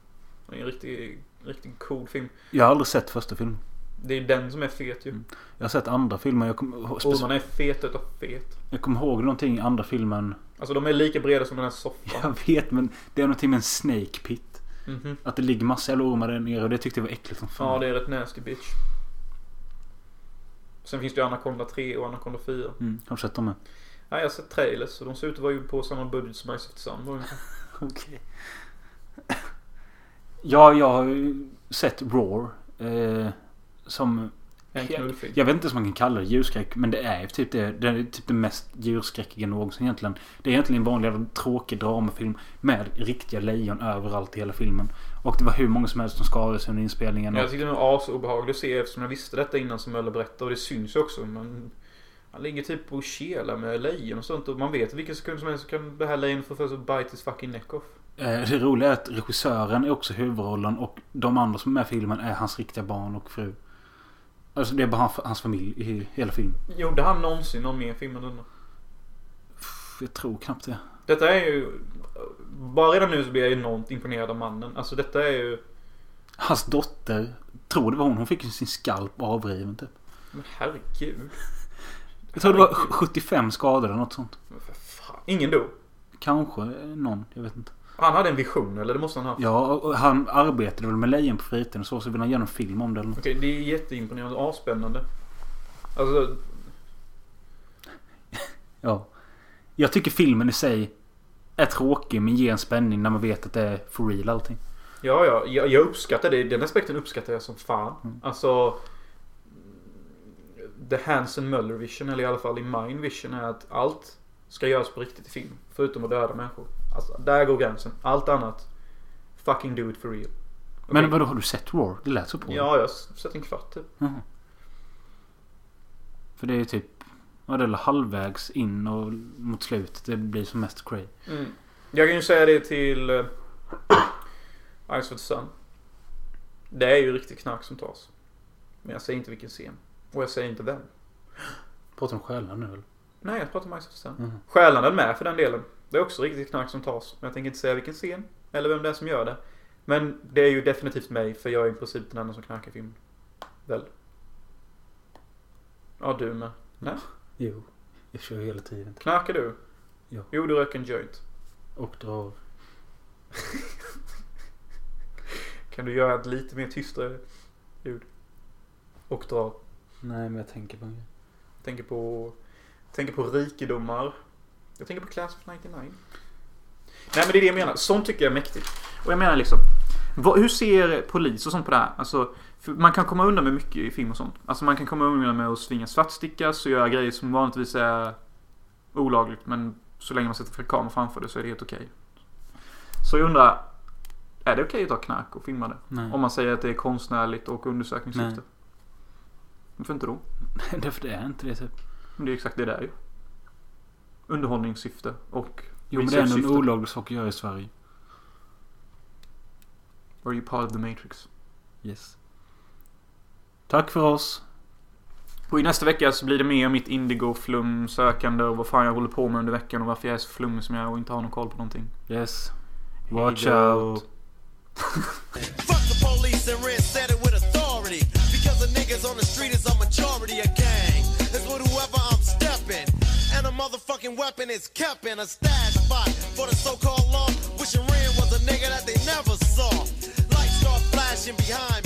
Det är en riktigt, riktigt cool film. Jag har aldrig sett första filmen. Det är den som är fet ju. Mm. Jag har sett andra filmer. Jag kommer Ormarna är fet utav fet. jag kommer ihåg någonting i andra filmen. Alltså de är lika breda som den här soffan. Jag vet men det är någonting med en snake pit. Mhm. Att det ligger massa jävla ormar där nere och det tyckte jag var äckligt som fan. Ja, det är rätt nasty bitch. Sen finns det ju Anaconda 3 och Anaconda 4. Mm, har du sett dem med? Nej, jag har sett trailers och de ser ut att vara gjorda på samma budget som Ice of the Sun. [LAUGHS] Okej. Ja, jag har ju sett Roar. Eh, som... Knullfilm. Jag vet inte om man kan kalla det djurskräck. Men det är typ det, det, är typ det mest djurskräckiga någonsin egentligen. Det är egentligen en vanlig tråkig dramafilm. Med riktiga lejon överallt i hela filmen. Och det var hur många som helst som skadade sig under inspelningen. Jag tyckte det var asobehagligt att se eftersom jag visste detta innan som Möller berättade. Och det syns ju också. Men han ligger typ och kelar med lejon och sånt. Och man vet vilken sekund som helst så kan det här lejonet få för sig bite his fucking neck off. eh, det roliga är att regissören är också huvudrollen. Och de andra som är med i filmen är hans riktiga barn och fru. Alltså det är bara han- hans familj i hela filmen. Gjorde han någonsin någon mer film än denna? Jag tror knappt det. Detta är ju... Bara redan nu så blir jag enormt imponerad av mannen. Alltså detta är ju... Hans dotter, tror det var hon, hon fick ju sin skalp avriven typ. Men herregud. Jag tror det var 75 skador eller något sånt. Men för fan. Ingen dog. Kanske någon, jag vet inte. Han hade en vision eller det måste han ha. Ja, och han arbetade väl med lejon på fritiden och så, så ville han göra en film om det. Okej, det är jätteimponerande och asspännande. Alltså, Ja. Jag tycker filmen i sig är tråkig men ger en spänning när man vet att det är for real allting. ja, ja. Jag, jag uppskattar det. Den aspekten uppskattar jag som fan. Mm. Alltså... The Hansen Möller vision, eller i alla fall i min vision, är att allt ska göras på riktigt i film. Förutom att döda människor. Alltså, där går gränsen. Allt annat, fucking do it for real. Men Okej. vadå, har du sett War? Det lät så på Ja, jag har sett en kvart typ. Jaha. För det är ju typ... Ja, det är halvvägs in och mot slutet det blir som mest cray. Mm. Jag kan ju säga det till uh, Ice of the Sun. Det är ju riktigt knark som tas. Men jag säger inte vilken scen. Och jag säger inte vem. Pratar om själar nu eller? Nej, jag pratar om Ice of the Sun. Mhm. Stjärnan med för den delen. Det är också riktigt knark som tas. Men jag tänker inte säga vilken scen. Eller vem det är som gör det. Men det är ju definitivt mig. För jag är i princip den enda som knarkar i filmen. Väl? Ja, du med. Nej? Jo. Jag kör hela tiden. Knarkar du? Ja. Jo, du röker en joint. Och drar. [LAUGHS] Kan du göra ett lite mer tystare ljud? Och dra. Nej, men jag tänker på en grej. Tänker på, tänker på rikedomar. Jag tänker på Class of 99. Nej men det är det jag menar. Sånt tycker jag är mäktigt. Och jag menar liksom. Vad, hur ser polis och sånt på det här? Alltså, man kan komma undan med mycket i film och sånt. Alltså man kan komma undan med att svinga svartstickas och göra grejer som vanligtvis är olagligt. Men så länge man sätter för kamera framför det så är det helt okej. Så jag undrar. Är det okej att ta knark och filma det? Nej. Om man säger att det är konstnärligt och undersökningssyfte. Nej. Varför inte då? [LAUGHS] Därför det är inte det typ. Men det är exakt det där ju. Underhållningssyfte och Jo, men det är ändå en olaglig sak att göra i Sverige. Are you part of the matrix? Yes. Tack för oss. Och i nästa vecka så blir det mer om mitt indigo-flum sökande och vad fan jag håller på med under veckan och varför jag är så flummig som jag är och inte har någon koll på någonting. Yes. Watch Hej då. out. [LAUGHS] Fuck the police and Red said it with authority. Because the niggas on the street is a majority of motherfucking weapon is kept in a stash spot for the so-called law. Wishing Ren was a nigga that they never saw. Lights start flashing behind me.